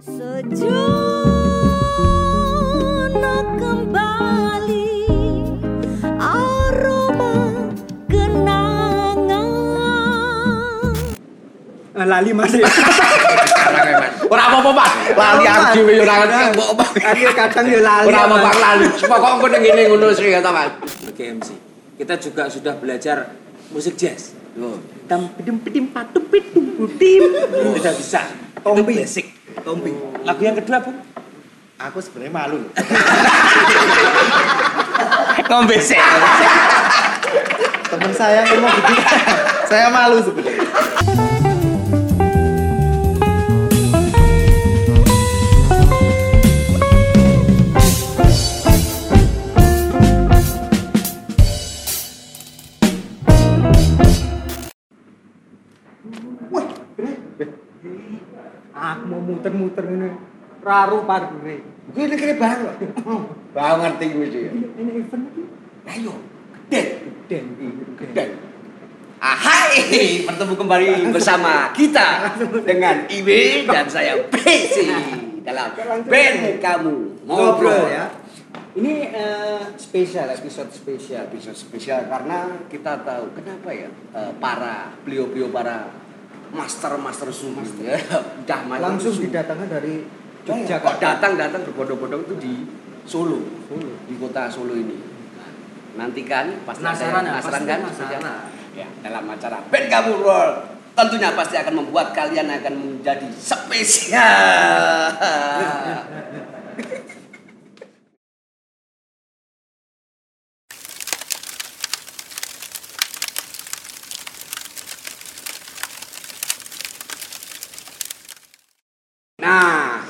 Sejenak kembali aroma kenangan Eh, lali mas ya Ora apa-apa, Pak. Lali aku dhewe yo ora apa. Lali kadang ya lali Ora apa-apa lali. Pokok engko ning ngene ngono sih kata Mas. sebagai MC. Kita juga sudah belajar musik jazz. Oh. tam pidim pidim patum pitum putim Sudah bisa. Tompi. Itu basic. Tompi Lagu yang kedua, Bu. aku sebenarnya malu. Ngombe sih. teman saya ngomong gitu saya malu sebenarnya aku mau muter-muter ini raru parkir Gue nek kene bang. Bang ngerti gue sih. ini event ini Ayo, gede. den Gede. Ahai, bertemu kembali bersama kita dengan Iwi dan saya PC dalam band kamu ngobrol ya ini eh, spesial episode spesial episode spesial karena kita tahu kenapa ya eh, para beliau-beliau para master-master suhu ya udah master langsung suhu. didatangkan dari Kok Yogyakarta datang-datang berbondong-bondong itu di Solo, Solo. di kota Solo ini. Nantikan pasti Penasaran ya? penasaran Pasti kan? penasaran. Ya, dalam acara Band Kamu World tentunya pasti akan membuat kalian akan menjadi spesial. Nah,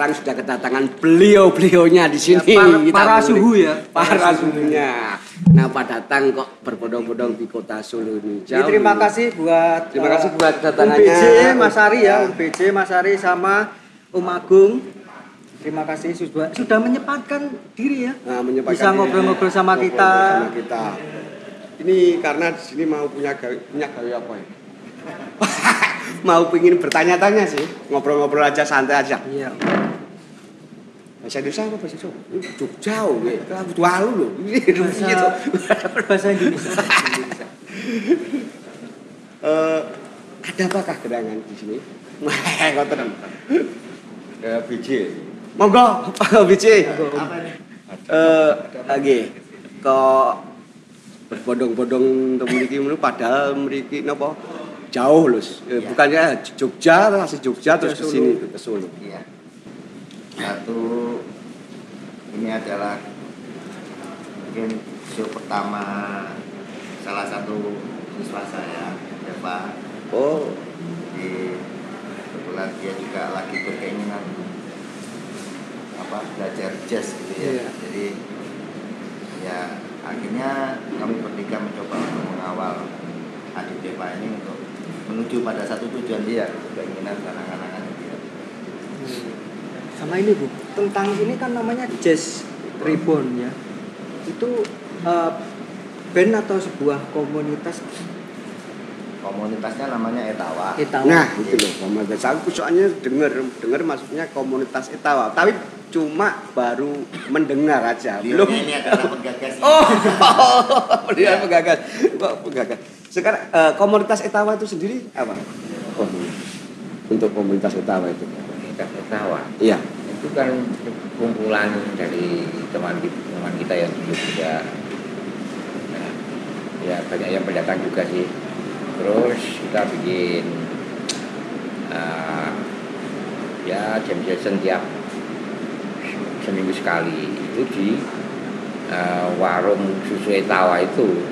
sekarang sudah kedatangan beliau-beliaunya di sini. Ya, para- para suhu ya. Para suhunya. Kenapa datang kok berbondong-bondong di kota Solo ini? Jadi terima kasih buat Terima eh, kasih buat kedatangannya. UBJ Mas Ari ya, UBJ Mas Ari sama Om Agung. Terima kasih sudah sudah menyempatkan diri ya. Nah, menyempatkan Bisa ngobrol-ngobrol sama Ngobrol kita. sama kita. Ini karena di sini mau punya gawe, punya gawe apa ya? mau pingin bertanya-tanya sih, ngobrol-ngobrol aja santai aja. Iya. Bahasa Indonesia apa bahasa Jawa? Ini Jogja, gitu. Aku tualu loh. Bahasa, gitu. bahasa Indonesia. Indonesia. Eh, ada apakah gerangan di sini? Wah, ngoten. Ya BJ. Monggo, ini? Eh, lagi kok berbondong-bondong untuk memiliki menu padahal memiliki nopo jauh loh. Eh, Iya. Bukannya Jogja, masih Jogja terus ke sini ke Solo. Iya. Satu ini adalah mungkin show pertama salah satu siswa saya, Eva. Oh, Di kebetulan dia juga lagi berkeinginan apa belajar jazz gitu ya. Iya. Jadi ya akhirnya kami bertiga mencoba untuk mengawal adik Deva ini untuk menuju pada satu tujuan dia, keinginan anak-anak dia. Sama ini Bu, tentang ini kan namanya Jazz Reborn ya. Itu eh, band atau sebuah komunitas Komunitasnya namanya Etawa. kita nah itu loh komunitas. Aku soalnya dengar dengar maksudnya komunitas Etawa, tapi cuma baru mendengar aja. Beliau Belum ini adalah penggagas. Oh, dia penggagas. Kok penggagas? Sekarang eh, komunitas Etawa itu sendiri apa? Oh, untuk komunitas Etawa itu. Komunitas Etawa Iya. itu kan kumpulan dari teman teman kita yang dulu juga. Nah, ya banyak yang pendatang juga sih. Terus kita bikin uh, ya jam jam tiap seminggu sekali. Itu di uh, warung susu Etawa itu.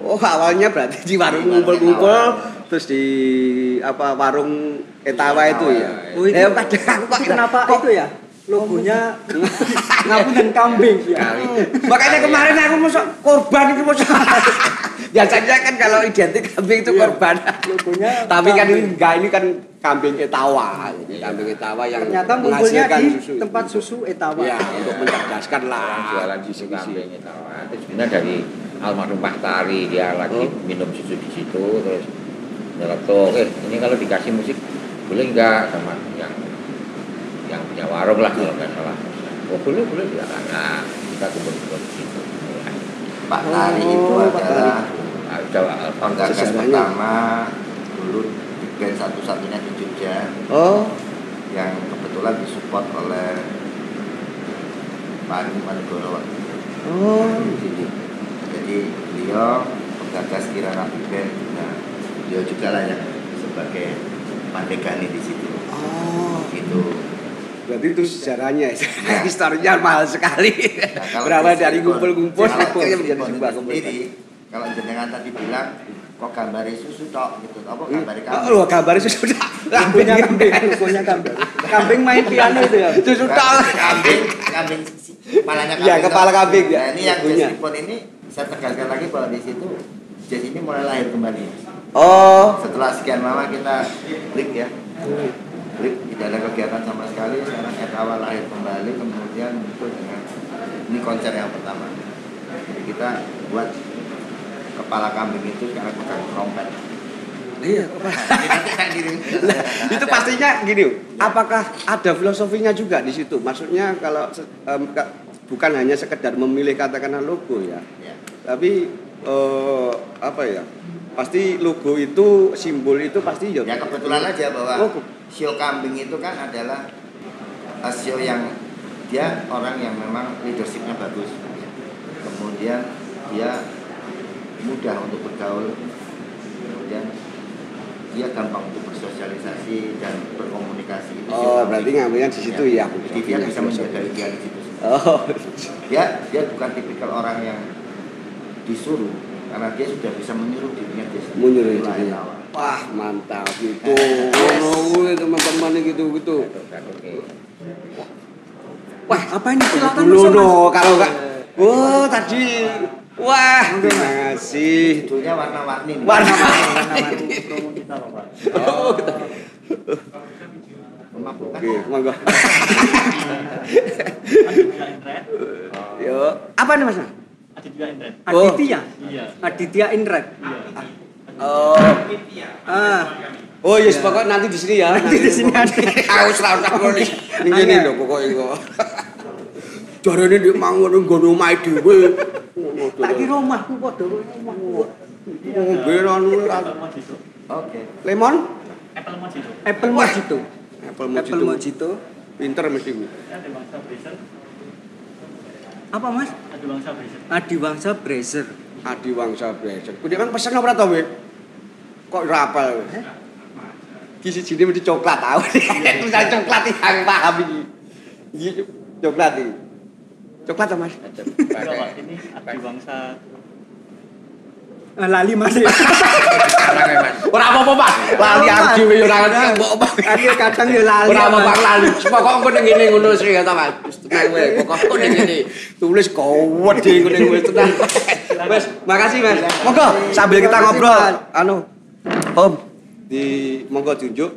Oh, awalnya berarti di warung ngumpul-ngumpul terus di apa warung Etawa itu ya. Oh, itu- Eh, kadang kok Kenapa kok- itu ya? Logonya ngabung dan kambing ya. Makanya kemarin aku masuk korban itu masuk. Biasanya kan kalau identik kambing itu Iya. korban. Logonya Tapi kan ini kambing. enggak ini kan kambing etawa. Kambing etawa yang Ternyata menghasilkan di susu. tempat susu Etawa. Ya, untuk mencerdaskan lah jualan susu kambing Etawa itu sebenarnya dari almarhum Pak Tari dia lagi Oh. minum susu di situ terus nyeletuk eh ini kalau dikasih musik boleh nggak? Sama yang warung lah kalau nggak salah. Oh boleh boleh. Silakan nah kita kumpul-kumpul di situ mulai Pak Tari itu Oh, Pak adalah nah, udah lah, penggagas Sejarahnya. pertama dulu di band satu-satunya di Jogja. Oh, yang kebetulan disupport oleh Pak Andi waktu itu. oh, Jadi, jadi beliau penggagas Kirana Band nah beliau juga lah yang sebagai pandegani di situ oh. gitu Berarti itu sejarahnya, historinya mahal sekali. Nah, Berawal dari kalau akhirnya di menjadi sebuah sendiri, kalau jenengan tadi bilang kok gambari susu tok gitu apa gambari Oh, kambing loh, gambarnya sudah. Kambingnya kambing, logonya kambing. Kambing main piano itu ya. Susu tok. kambing kambing kepalanya kambing Iya, kepala tok. kambing, ya. nah ini yang Ribbon ini saya tegaskan lagi bahwa di situ jazz ini mulai lahir kembali Oh, setelah sekian lama kita break ya. Break tidak ada kegiatan sama sekali. Sekarang Etawa lahir kembali kemudian muncul dengan ini konser yang pertama. Jadi kita buat kepala kambing itu sekarang pegang trompet. Iya. Itu pastinya gini, apakah ada filosofinya juga di situ? Maksudnya kalau bukan hanya sekedar memilih katakanlah logo ya, Ya. tapi eh, apa ya? Pasti logo itu simbol itu pasti ya. Ya kebetulan aja bahwa Oh, show kambing itu kan adalah uh, show yang dia orang yang memang leadershipnya bagus. Kemudian dia mudah untuk bergaul. Kemudian dia gampang untuk bersosialisasi dan berkomunikasi. Itu Oh, berarti ngambilnya di situ ya. Jadi dia bisa menjaga ideal di situ. Oh, Dia dia bukan tipikal orang yang disuruh karena dia sudah bisa menyuruh dirinya dia sendiri. Menyuruh Itulah dirinya. Etawa. wah mantap itu. Oh, teman-teman gitu gitu. Wah, apa ini? Silakan Dulu kalau enggak. Oh, tadi. Wah, terima kasih. Judulnya warna-warni. nih. Warna-warni. Oh. Memabukkan. Oke, monggo. Yo, apa nih Mas? Oh. Aditya. Aditya Indret. Oh. Ah, Oh, yes, pokok nanti di sini ya. Nanti di sini ada. Aku serau tak ngono. Ning kene lho pokoke kok. Jarane ndek mangono nggono omahe dhewe. Tak kira omahku padha anu Oke. Lemon? Apple Mojito. Apple Apple mojito. Mojito. Pinter mesti ku. Apa Mas? Adiwangsa Brazer. Adi Wangsa Blazer. Kuwi emang pesen ora to, we? Kok ora apal? Ki sijine mesti coklat tau. Tulisan coklat aku paham iki. Iki coklat iki. Coklat Mas? pakai Ah, Lali Mas. mas Ora apa-apa, Pak. Lali dhewe yo ora ngerti mbok apa. Ayo kadang ya lali. Ora apa-apa lali. Pokok engko ning ngene ngono sih ya ta, Mas. Wis tenang wae. Pokok engko ning ngene. Tulis kowet di ngene wis tenang. Wes, makasih, Mas. Monggo sambil kita ngobrol anu Om di monggo tunjuk.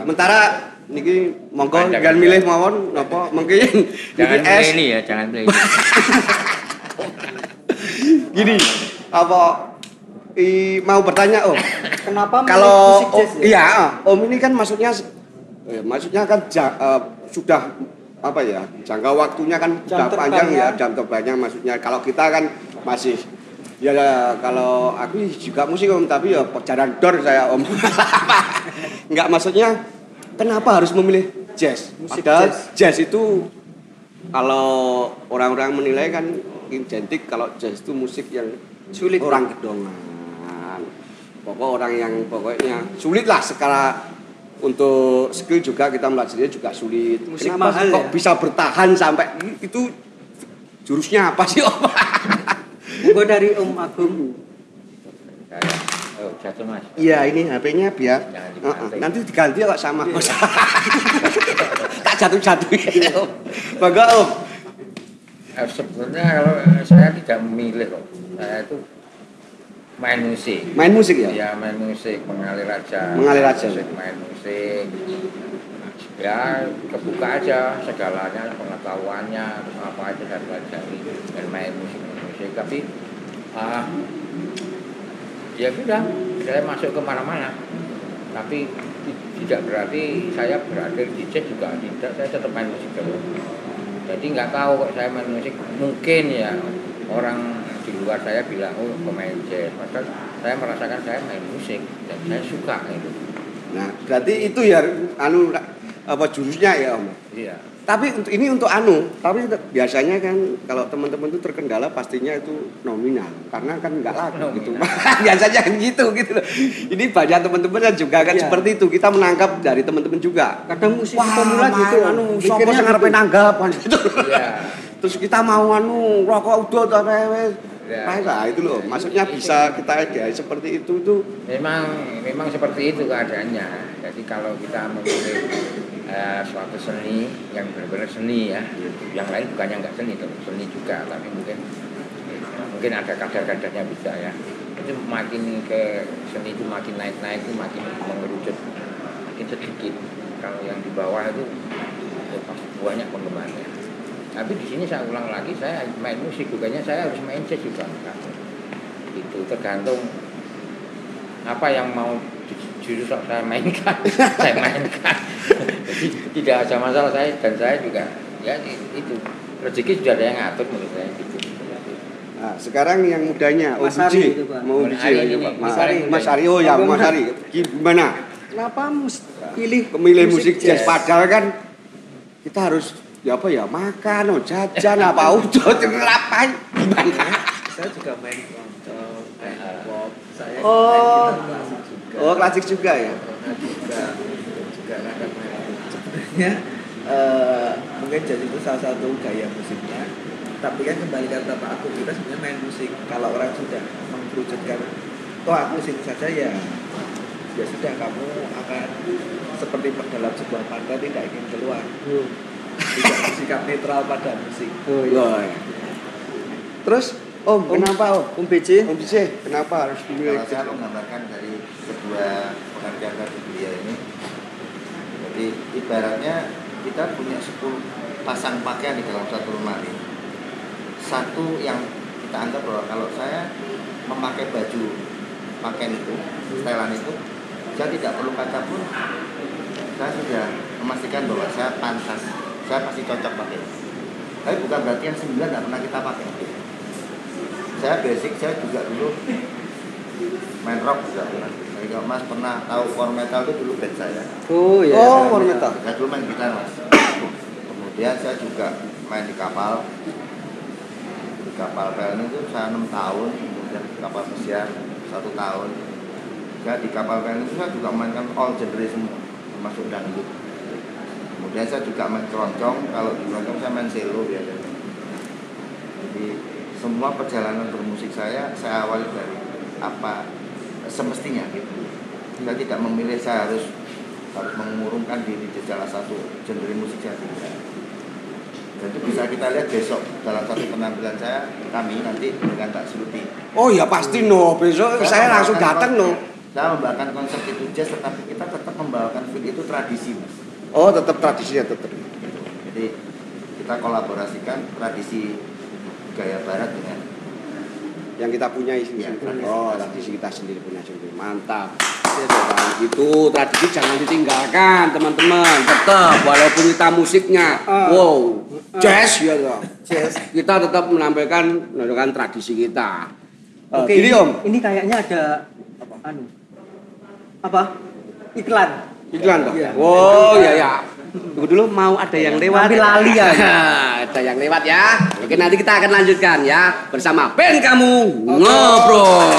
Sementara niki monggo jangan milih mawon napa mungkin jangan ini ya jangan pilih ini. Gini, apa i, mau bertanya Om? Kenapa Kalau musik oh, jazz ya? iya, Om ini kan maksudnya eh, maksudnya kan ja- eh, sudah apa ya jangka waktunya kan Jam sudah panjang terbangnya. ya jam terbangnya maksudnya kalau kita kan masih ya kalau aku juga musik om tapi ya jalan dor saya om nggak maksudnya kenapa harus memilih jazz Musik padahal jazz. jazz itu kalau orang-orang menilai kan identik kalau jazz itu musik yang Sulit. orang gedongan pokok orang yang pokoknya sulit lah sekarang untuk skill juga kita belajarnya juga sulit. Musik Kenapa mahal kok ya? bisa bertahan sampai itu jurusnya apa sih om? Monggo dari Om Agung. Kayak, oh jatuh mas. Iya ini HP-nya biar Uh-uh. dibanting. nanti diganti kok sama tak jatuh jatuh ya om. Bangga om. Eh, sebenarnya kalau eh, saya tidak memilih kok. Saya itu main musik. Main musik ya? Ya main musik. Mengalir aja. Mengalir aja. musik, main musik. Ya kebuka aja segalanya pengetahuannya apa aja saya pelajari. Dan main musik main musik. Tapi ah ya sudah saya masuk ke mana-mana tapi tidak berarti saya berakhir di jazz juga tidak. Saya tetap main musik terus. Jadi nggak tahu kok saya main musik. Mungkin ya orang di luar saya bilang oh pemain jazz padahal saya merasakan saya main musik dan saya suka itu Nah, berarti itu ya anu apa jurusnya ya Om. iya Tapi untuk ini untuk anu, tapi biasanya kan kalau teman-teman itu terkendala pastinya itu nominal karena kan nggak laku gitu. Nominal. biasanya kan gitu gitu loh. Ini banyak teman-teman kan juga kan Iya. seperti itu. Kita menangkap dari teman-teman juga. kadang musisi Wah, pemula gitu anu sapa sing ngarepe gitu. nanggap gitu. iya Terus kita mau anu rokok udah ta wes. Ya. Nah, itu loh. Maksudnya bisa kita ideai seperti itu tuh memang memang seperti itu keadaannya. Jadi kalau kita memilih eh, suatu seni yang benar-benar seni ya. Yang lain bukannya nggak seni tapi seni juga tapi mungkin mungkin ada kadar-kadarnya bisa ya. Itu makin ke seni itu makin naik-naik itu makin mengerucut makin sedikit. Kalau yang di bawah itu ya pasti banyak penggemarnya tapi di sini saya ulang lagi saya main musik bukannya saya harus main jazz juga enggak itu tergantung apa yang mau ju- justru saya mainkan saya mainkan jadi tidak ada masalah saya dan saya juga ya itu rezeki sudah ada yang ngatur menurut saya gitu Nah, sekarang yang mudanya, Mas Om Ari. Mau Pak. Mas Ari. Mas Ari, oh ya, Mas. Ari. Gimana? kenapa mus pilih Pemilih musik jazz padahal kan kita harus ya apa ya? Makan, oh, jajan apa? Udah ngapain? Gimana? saya juga main keroncong main pop saya Oh. klasik juga. Oh, klasik juga ya. pernah juga. Juga kadang main. Sebenarnya eh, mungkin jadi itu salah satu gaya musiknya. Tapi kan kembali kata Pak Agung kita sebenarnya main musik. Kalau orang sudah mengkerucutkan toh aku sini saja ya. Ya sudah kamu akan seperti dalam sebuah pantai tidak ingin keluar tidak bersikap netral pada musik oh, iya. Wah. Terus Om, kenapa Om? Om BJ Om Biji, kenapa harus pilih Kalau saya menggambarkan dari kedua pengertian tadi beliau ini, jadi ibaratnya kita punya 10 pasang pakaian di dalam satu lemari. Satu yang kita anggap bahwa kalau saya memakai baju pakaian itu, setelan itu, saya tidak perlu kaca pun, saya sudah memastikan bahwa saya pantas, saya pasti cocok pakai. Tapi bukan berarti yang sembilan tidak pernah kita pakai saya basic saya juga dulu main rock juga pernah. Kalau Mas pernah tahu core metal itu dulu band saya. oh ya Oh, core metal. Saya dulu main gitar Mas. Kemudian saya juga main di kapal. Di kapal PLN itu saya enam tahun, kemudian di kapal pesiar satu tahun. Saya di kapal PLN itu saya juga mainkan all genre semua, termasuk dangdut. Saya juga main keroncong, kalau di keroncong saya main selo biasanya. Jadi semua perjalanan bermusik saya saya awali dari apa semestinya gitu. Saya tidak memilih saya harus harus mengurungkan diri di salah satu genre musik saya tidak. Dan itu bisa kita lihat besok dalam satu penampilan saya kami nanti dengan tak Sluti. Oh ya pasti no, besok saya langsung membawakan datang no. Saya membawakan konsep itu jazz tetapi kita tetap membawakan feel itu tradisi mas. Oh tetap tradisinya tetap. Jadi kita kolaborasikan tradisi gaya barat dengan yang kita punya isi Ya, tradisi oh tradisi kita sendiri punya sendiri. Mantap. Ya dong itu tradisi jangan ditinggalkan teman-teman. Tetap walaupun kita musiknya. Ah. wow. Jazz ya dong jazz. Kita tetap menampilkan menampilkan tradisi kita. Eh, oke gini ini, om. ini kayaknya ada apa? Anu. Apa? Iklan iklan pak Iya. oh ya ya tunggu dulu mau ada yang lewat. Lali ya. ada yang lewat ya. Oke nanti kita akan lanjutkan ya bersama band kamu. Ngobrol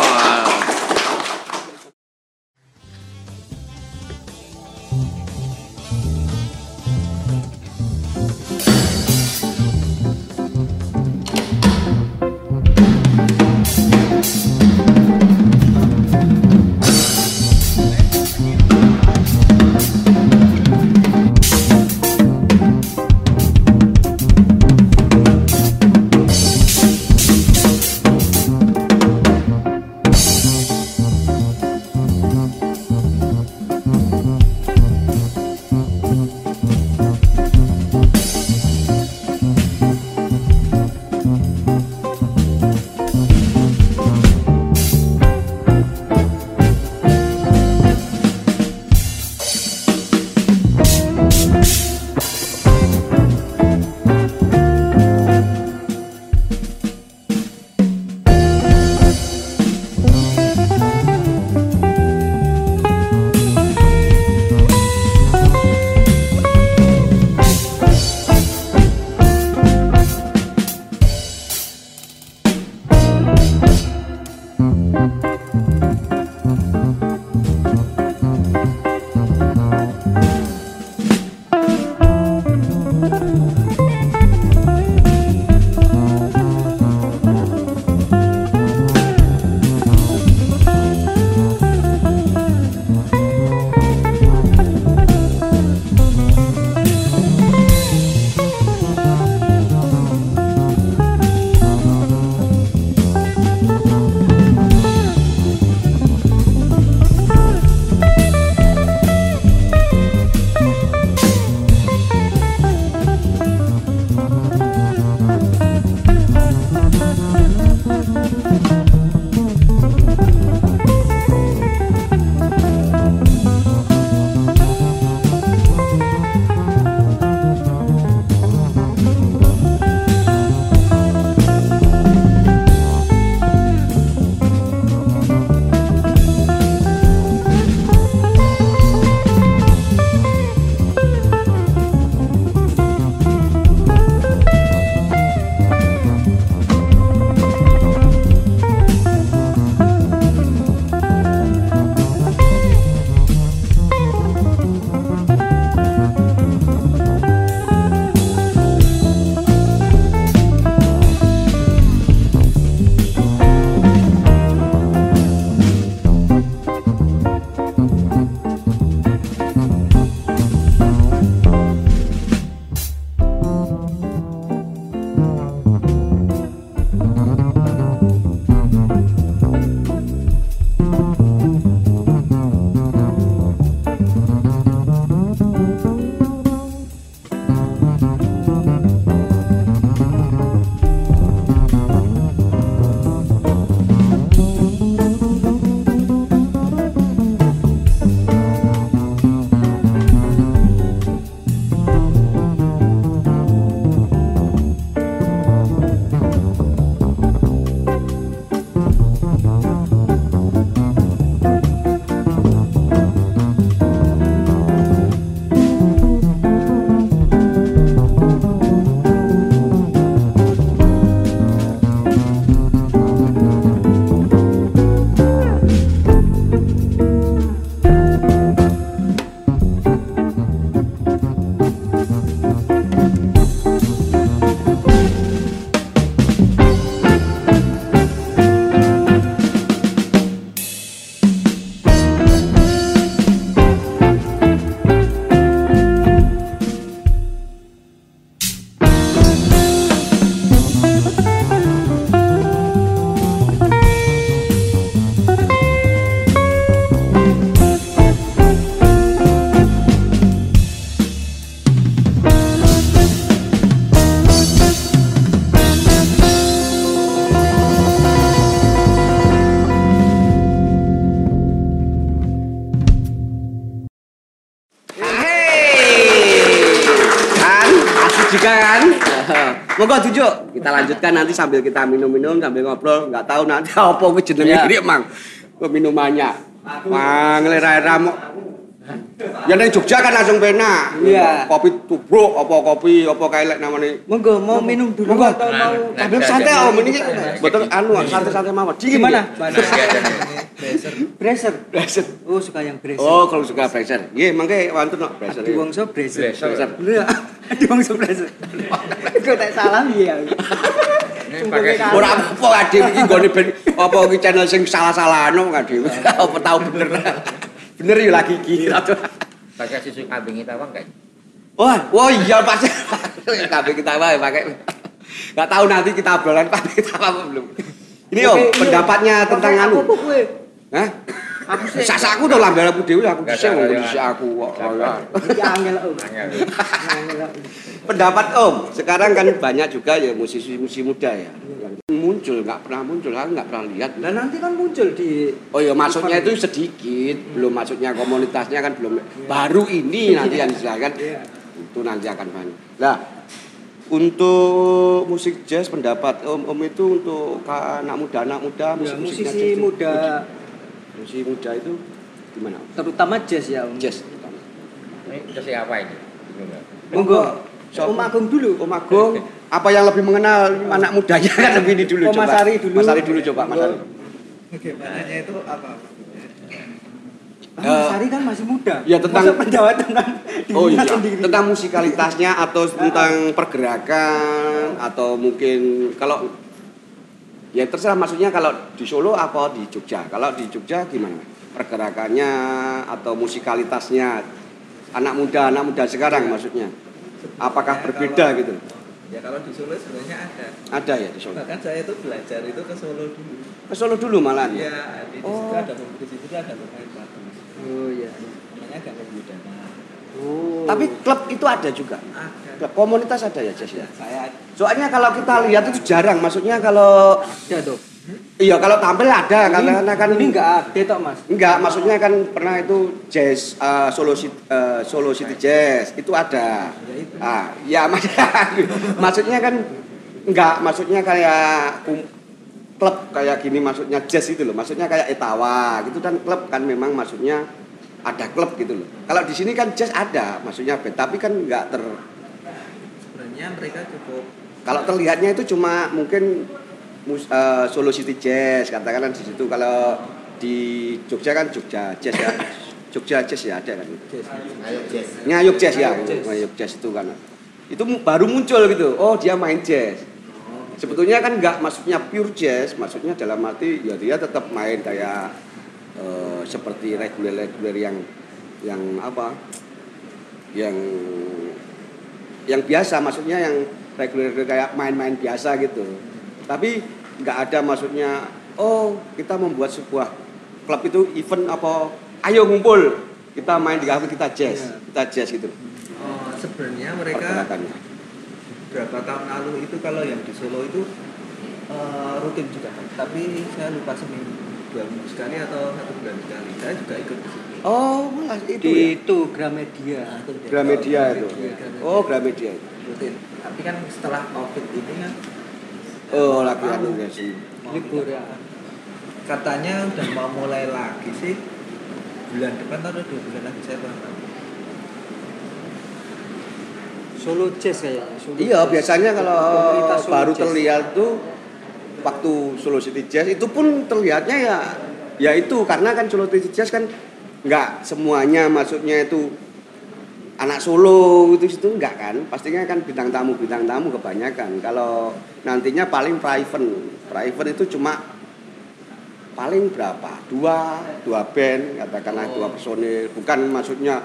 Kita lanjutkan nanti sambil kita minum-minum sambil ngobrol. Nggak tahu nanti apa kuwi jenenge Ya. emang. Minumannya. Mang lera-lera. Ya nang Jogja kan langsung penak. Iya. Kopi tubruk apa kopi apa kae lek namanya. Monggo mau minum dulu Monggo. atau mau Nah, nah, santai nah, om ini nah, betul anu santai-santai mawon. Dingin Gimana? ya? Mana? Blazer. Bracer. Blazer. Oh, suka yang bracer. Oh, kalau suka blazer. Nggih, mangke wonten no blazer. Di Wongso bracer. Ya? Di Wongso bracer. Kok tak salah ya? Ora apa ade iki nggone ben apa iki channel sing salah-salahno ade. Apa tau bener. Bener ya lagi iki. pakai susu kambing itu apa enggak? Wah, wah iya pasti. Kabeh kita wae pakai. Enggak tahu nanti kita obrolan pakai kita apa belum. Ini iya. pendapatnya tentang anu. Apa? Hah? Aku sih. Sasaku to lambe aku dhewe aku Nggak bisa ya. bisa aku kok. Iki angel om. Pendapat Om, sekarang kan banyak juga ya musisi-musisi muda ya yang muncul nggak pernah muncul, aku nggak pernah lihat. Dan nanti kan muncul di Oh ya maksudnya itu sedikit, belum maksudnya komunitasnya kan belum baru ini nanti yang silakan Iya. itu nanti akan banyak. Nah untuk musik jazz pendapat Om Om itu untuk anak muda anak muda Ya, musik musiknya musisi jazz muda musisi muda itu gimana? Terutama jazz ya om. Jazz. Ini terus apa ini? Monggo. Siapa? Om Agung dulu. Om Agung, apa yang lebih mengenal anak mudanya kan lebih ini dulu Oh, coba. Mas Ari dulu. Mas Ari dulu coba Mas Ari. Bagaimananya itu apa? Ah, Mas Ari kan masih muda. ya, tentang- Masa penjawab tentang Oh iya, sendiri. tentang musikalitasnya atau tentang pergerakan atau mungkin kalau ya terserah maksudnya kalau di Solo apa di Jogja. Kalau di Jogja gimana? Pergerakannya atau musikalitasnya anak muda anak muda sekarang maksudnya. Apakah Sebenarnya berbeda kalau- gitu? Ya kalau di Solo sebenarnya ada. Ada ya di Solo. Bahkan saya itu belajar itu ke Solo dulu. Ke Solo dulu malah. ya? Iya, di situ Oh. ada di situ ada pemain bagus. Oh iya. Namanya Gangga. Oh. Tapi klub itu ada juga. Ada. Komunitas ada ya Jess ya. Saya Soalnya kalau kita lihat itu jarang. Maksudnya kalau ada tuh. iya kalau tampil ada karena kan ini enggak ada toh Mas. Enggak, maksudnya kan pernah itu jazz uh, Solo City, uh, Solo City Jazz itu ada. ya itu. Ah, ya mak- maksudnya kan enggak, maksudnya kayak klub kayak gini maksudnya jazz itu loh. Maksudnya kayak Etawa gitu kan klub kan memang maksudnya ada klub gitu loh. Kalau di sini kan jazz ada, maksudnya tapi kan enggak ter sebenarnya mereka cukup kalau terlihatnya itu cuma mungkin eh, Solo City Jazz katakanlah di situ. Kalau di Jogja kan Jogja Jazz ya. Jogja Jazz ya ada kan? Jazz. Jazz. Ya Nyayuk Jazz. Itu kan. Itu baru muncul gitu. Oh dia main jazz. Sebetulnya kan nggak maksudnya pure jazz maksudnya dalam arti ya dia tetap main kayak eh, seperti reguler-reguler yang yang apa? Yang yang biasa maksudnya yang reguler kayak main-main biasa gitu. Tapi nggak ada maksudnya oh kita membuat sebuah klub itu event apa ayo ngumpul. Kita main di kafe kita jazz Iya. kita jazz gitu. Oh, sebenarnya mereka berapa tahun lalu itu kalau yang di Solo itu eh, rutin juga tapi saya lupa seminggu dua minggu sekali atau satu bulan sekali. Saya juga ikut di situ oh malah itu Di ya itu Gramedia. Gramedia itu Gramedia. oh Gramedia itu rutin tapi kan setelah covid ini kan oh lagi anu ya sih Libur ya. katanya udah mau mulai lagi sih bulan depan atau dua bulan lagi saya kurang tahu Solo Jazz kayaknya. Solo Iya, Jazz. biasanya kalau baru Jazz. terlihat tuh waktu Solo City Jazz itu pun terlihatnya ya ya itu karena kan Solo City Jazz kan nggak semuanya maksudnya itu anak Solo itu situ enggak kan? Pastinya kan bintang tamu bintang tamu kebanyakan. Kalau nantinya paling private private itu cuma paling berapa? Dua dua band katakanlah dua personil. Bukan maksudnya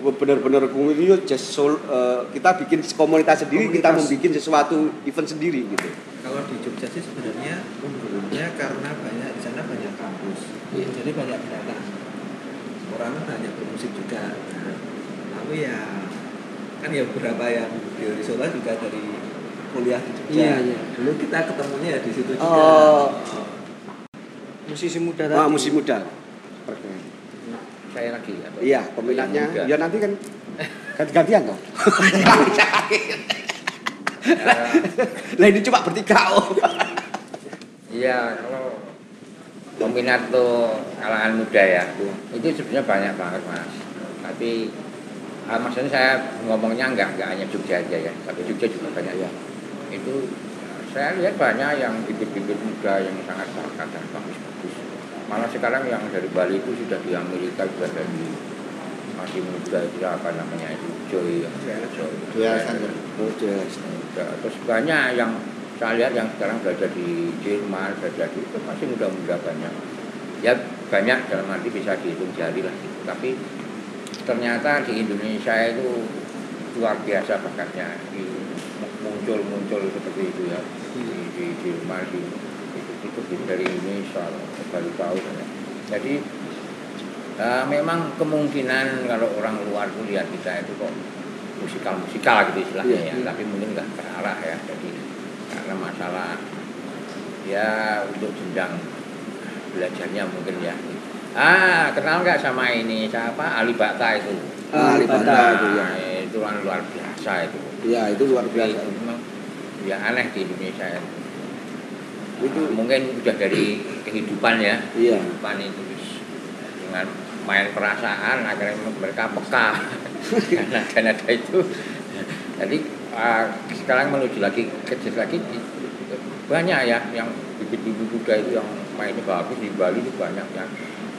benar-benar kumulio soul eh, kita bikin komunitas sendiri kita Komunitas. membuat sesuatu event sendiri gitu. Kalau di Jogja sih sebenarnya umumnya karena banyak di sana banyak kampus. Iya. jadi banyak pendatang orang banyak bermusik juga Nah, tapi ya kan ya beberapa yang di Solo juga dari kuliah di Jogja Iya, iya. dulu kita ketemunya ya di situ juga Oh. Musisi muda tadi. ah musim muda Saya lagi atau iya peminatnya ya nanti kan Ganti-gantian toh. Lah ini cuma bertiga om. Iya, kalau peminat tuh kalangan muda ya, itu sebenarnya banyak banget mas. Tapi ah, maksudnya saya ngomongnya nggak nggak hanya Jogja aja ya, tapi Jogja juga banyak ya. Itu saya lihat banyak yang bibit-bibit muda yang sangat bakat dan bagus-bagus. Malah sekarang yang dari Bali itu sudah di Amerika juga dari masih muda itu apa namanya itu Joy, Joy, Joy. Oh, jelas. muda. Terus banyak yang saya lihat yang sekarang berada di Jerman, berada di itu masih muda-muda banyak. Ya banyak dalam arti bisa dihitung jari lah. gitu. Tapi ternyata di Indonesia itu luar biasa bakatnya muncul-muncul seperti itu ya di, di Jerman di itu, itu dari Indonesia baru tahu saya. Jadi eh, memang kemungkinan kalau orang luar tuh lihat kita itu kok musikal musikal gitu istilahnya Iya, ya iya. tapi mungkin nggak terarah ya jadi karena masalah ya untuk jenjang belajarnya mungkin ya ah kenal nggak sama ini siapa Ali Bata itu Ah, Alibata itu ya. Itu kan luar biasa itu Iya, itu luar biasa. itu memang ya aneh di Indonesia ya. Itu mungkin udah dari kehidupan ya iya. kehidupan itu dengan main perasaan akhirnya mereka peka karena karena ada itu jadi ah, sekarang menuju lagi kecil lagi banyak ya yang bibit-bibit muda itu yang mainnya bagus di Bali itu banyak yang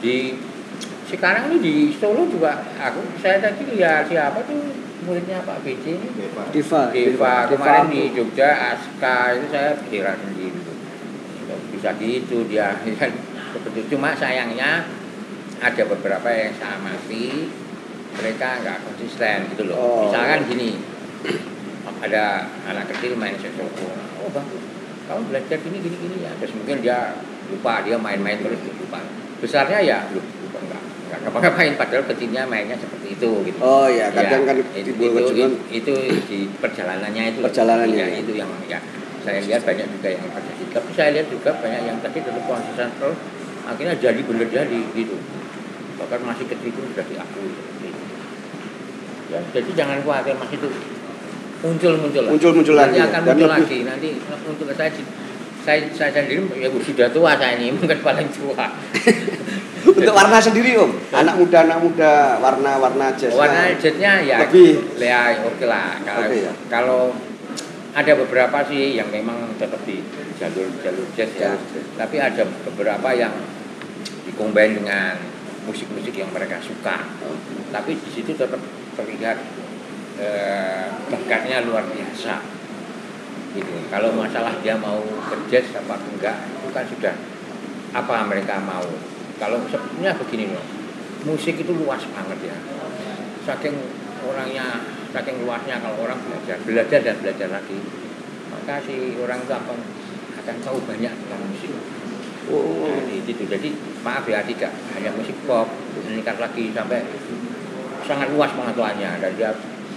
di sekarang ini di Solo juga aku saya tadi lihat siapa tuh muridnya Pak BC ini Bebas. Diva. Deva kemarin di Jogja Aska itu saya kira sendiri bisa gitu dia kan seperti cuma sayangnya ada beberapa yang saya amati mereka nggak konsisten gitu loh Oh. misalkan gini ada anak kecil main saxophone oh bang kamu belajar gini gini gini. Ya terus mungkin dia lupa dia main-main terus lupa. Besarnya ya lupa enggak? Enggak ngapa-ngapain padahal kecilnya mainnya seperti itu gitu. Oh iya, kadang Ya, kan itu, itu, kejutan. itu di perjalanannya itu. Perjalanannya, ya, ya. itu yang ya. Saya lihat banyak juga yang terjadi tapi saya lihat juga banyak yang tadi tetap konsisten terus akhirnya jadi bener jadi gitu. Bahkan masih kecil itu sudah diakui. Seperti itu. ya jadi jangan khawatir masih itu muncul muncul Muncul-muncul nanti lagi, akan muncul lagi. Nanti muncul. Saya saya saya sendiri ya sudah tua saya ini mungkin paling tua. Untuk warna sendiri om, anak muda anak muda warna-warna jazz. warna jetnya ya lebih. ya oke lah. Kalau Oke ya. kalau ada beberapa sih yang memang tetap di jalur jalur jazz ya. Jazz. tapi ada beberapa yang dikombin dengan musik-musik yang mereka suka. Oh. tapi di situ tetap terlihat eh, bakatnya luar biasa. Gitu. Kalau masalah dia mau ke jazz apa enggak itu kan sudah apa mereka mau. Kalau sebenarnya begini loh musik itu luas banget ya. Saking orangnya saking luasnya kalau orang belajar belajar dan belajar lagi maka si orang itu akan akan tahu banyak tentang musik. Oh, Jadi itu jadi maaf ya tidak hanya musik pop meningkat lagi sampai sangat luas pengetahuannya. Dan dia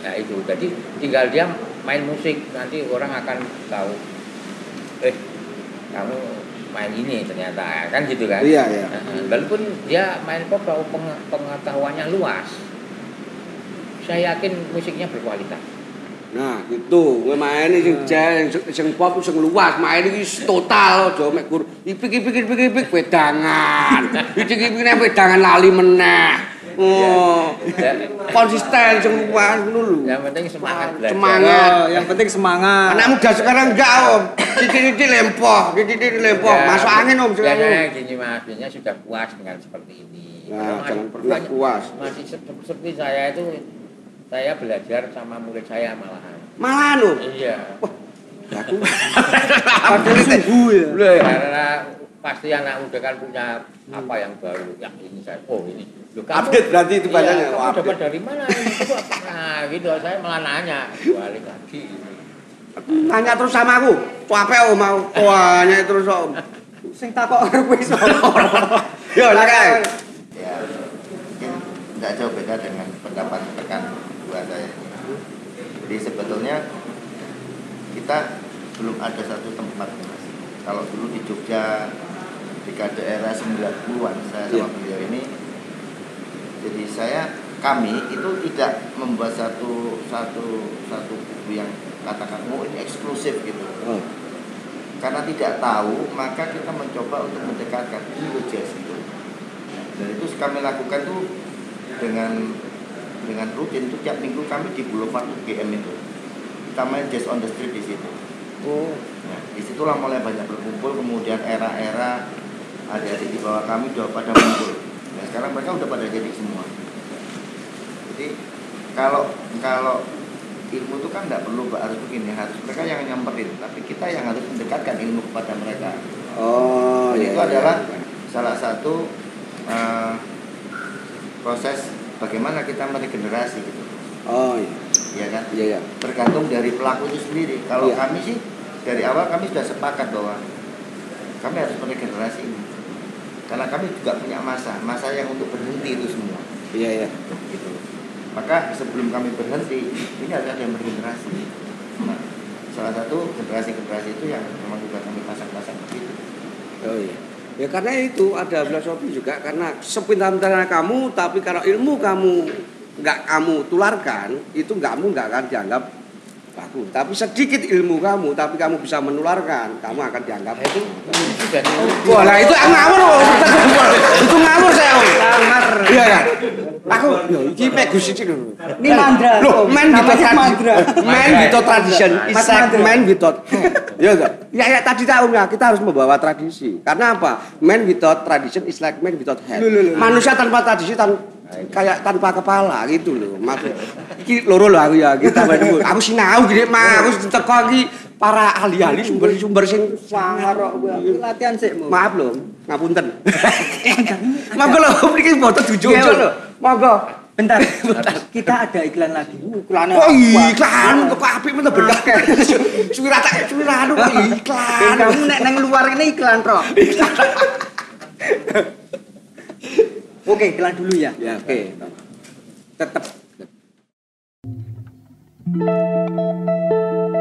ya itu jadi tinggal dia main musik nanti orang akan tahu eh kamu main ini ternyata kan gitu kan Iya, iya. Nah, walaupun dia main pop peng- pengetahuannya luas saya yakin musiknya berkualitas Nah, gitu. Gue main sing jazz, sing- pop sing luas, main iki total aja mek kur. Ipik ipik ipik ipik wedangan. Ipik ipik wedangan lali meneh. Oh. Konsisten ngono lho. yang penting semangat belajar Semangat. Oh, yang penting semangat. Anak muda sekarang enggak om, titik-titik lempoh, titik-titik lempoh, Ya, masuk angin om sekarang. ya, gini mas, biasanya sudah puas dengan seperti ini. Nah, jangan pernah puas. Masih se- seperti saya itu, saya belajar sama murid saya malahan. Malahan om. Iya. Aku. Padahal sungguh ya. Karena pasti anak muda kan punya apa yang baru. Ya ini saya, oh ini. Loh, kamu- Update berarti itu iya, bacanya, Kamu oh, update. dapat dari mana ini? Nah gitu, saya malah nanya. Balik lagi. Nanya terus sama aku. Capek om mau. Wah, nanya terus om. Sing takok karo kowe sapa? Yo, lakai. ya mungkin nggak jauh beda dengan pendapat rekan dua saya jadi sebetulnya kita belum ada satu tempat kalau dulu di Jogja di era 90-an saya sama Iya. beliau ini jadi saya kami itu tidak membuat satu satu satu buku yang katakan oh ini eksklusif gitu Oh. karena tidak tahu maka kita mencoba untuk mendekatkan ini loh jazz itu dan itu kami lakukan tuh dengan dengan rutin itu tiap minggu kami di Boulevard UGM itu kita main jazz on the street di situ Oh. Nah, di situlah mulai banyak berkumpul, kemudian era-era adik-adik di bawah kami udah pada muncul. Nah, sekarang mereka udah pada jadi semua. Jadi kalau kalau ilmu itu kan nggak perlu harus begini, harus mereka yang nyamperin, tapi kita yang harus mendekatkan ilmu kepada mereka. Oh, Dan iya, itu iya. adalah salah satu eh, proses bagaimana kita meregenerasi gitu, Oh, iya. ya kan? Iya, iya. tergantung dari pelaku itu sendiri. Kalau Iya. kami sih dari awal kami sudah sepakat bahwa kami harus meregenerasi ini. Karena kami juga punya masa, masa yang untuk berhenti itu semua. Iya, iya. Gitu. Maka sebelum kami berhenti, ini harus ada yang meregenerasi. Nah, salah satu generasi-generasi itu yang memang juga kami pasang-pasang begitu. Oh iya. Ya karena itu ada filosofi juga karena sepintar-pintarnya kamu tapi kalau ilmu kamu nggak kamu tularkan itu kamu nggak akan dianggap bagus. Tapi sedikit ilmu kamu tapi kamu bisa menularkan kamu akan dianggap itu di Wah, lah itu ngawur loh. itu ngawur saya. Om. Iya kan? Aku yo iki mek Gus Cicik lho. Ini mandra, without Namanya tradition. mandra. Man without tradition is Mas like mandra. man without. Ya enggak? Ya ya tadi tahu ya, kita harus membawa tradisi. Karena apa? Man without tradition is like man without head. Manusia tanpa tradisi tan kayak tanpa kepala gitu loh. Maksud iki loro lho aku ya, kita baru. Aku sinau gini mah, aku teko iki para ahli-ahli sumber-sumber sing sangar kok. Iki latihan Mo. Maaf lho, ngapunten. Monggo lho, mriki boten dijojo lho. Monggo. Bentar, kita ada iklan lagi. Uh, Iklannya Oh iklan, kok apik men berkah. Suwira tak suwira anu iklan. kamu nek neng luar ini iklan, Bro. Oke, iklan dulu ya. Ya oke. Tetep Thank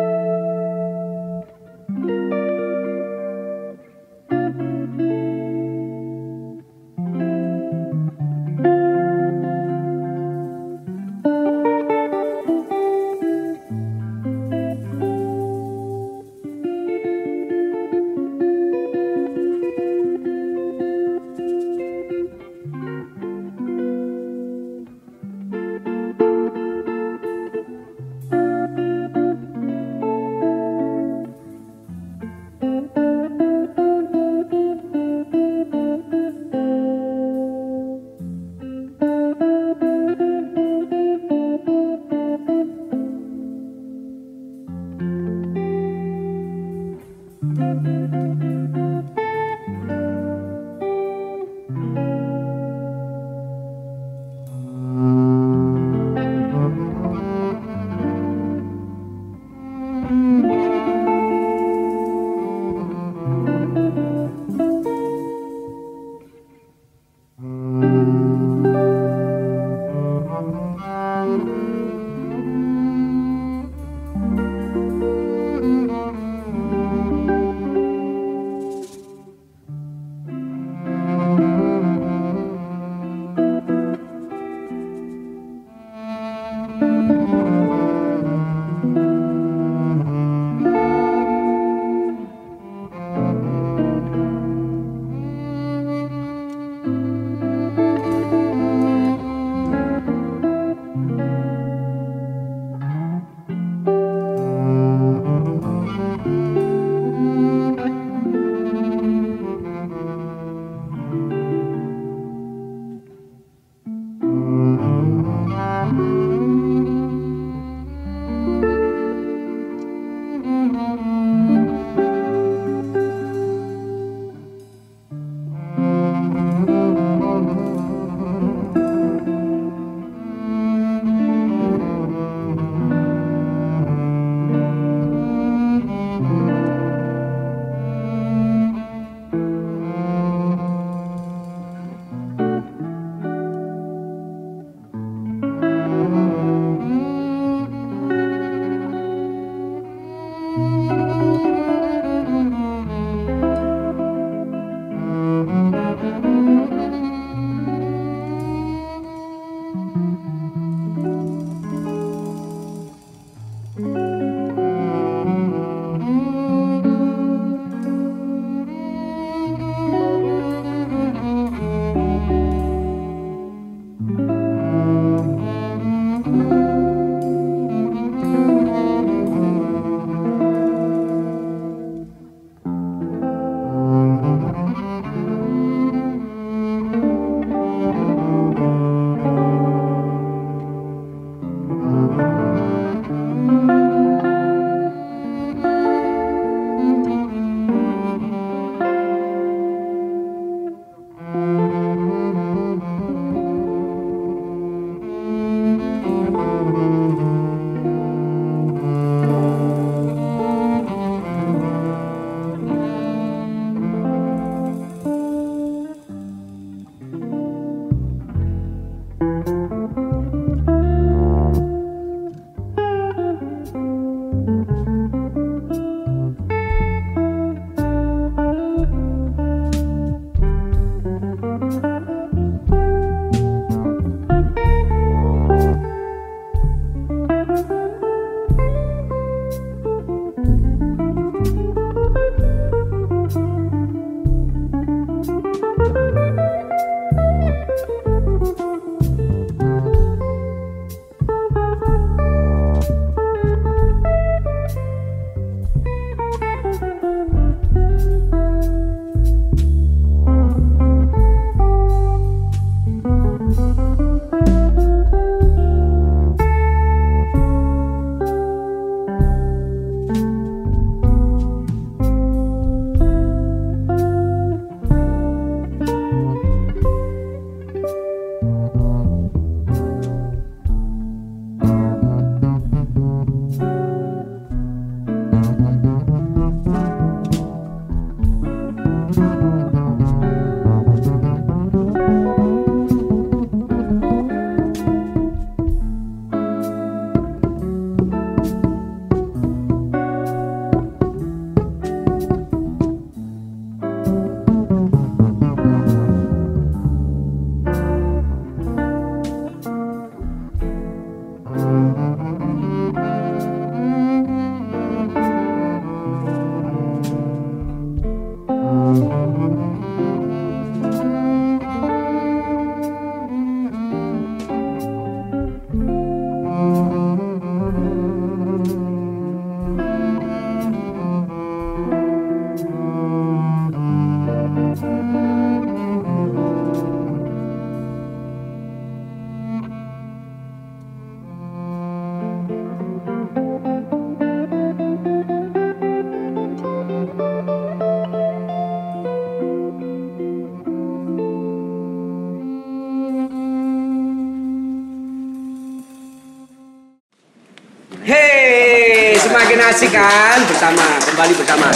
Makin asik kan bersama kembali bersama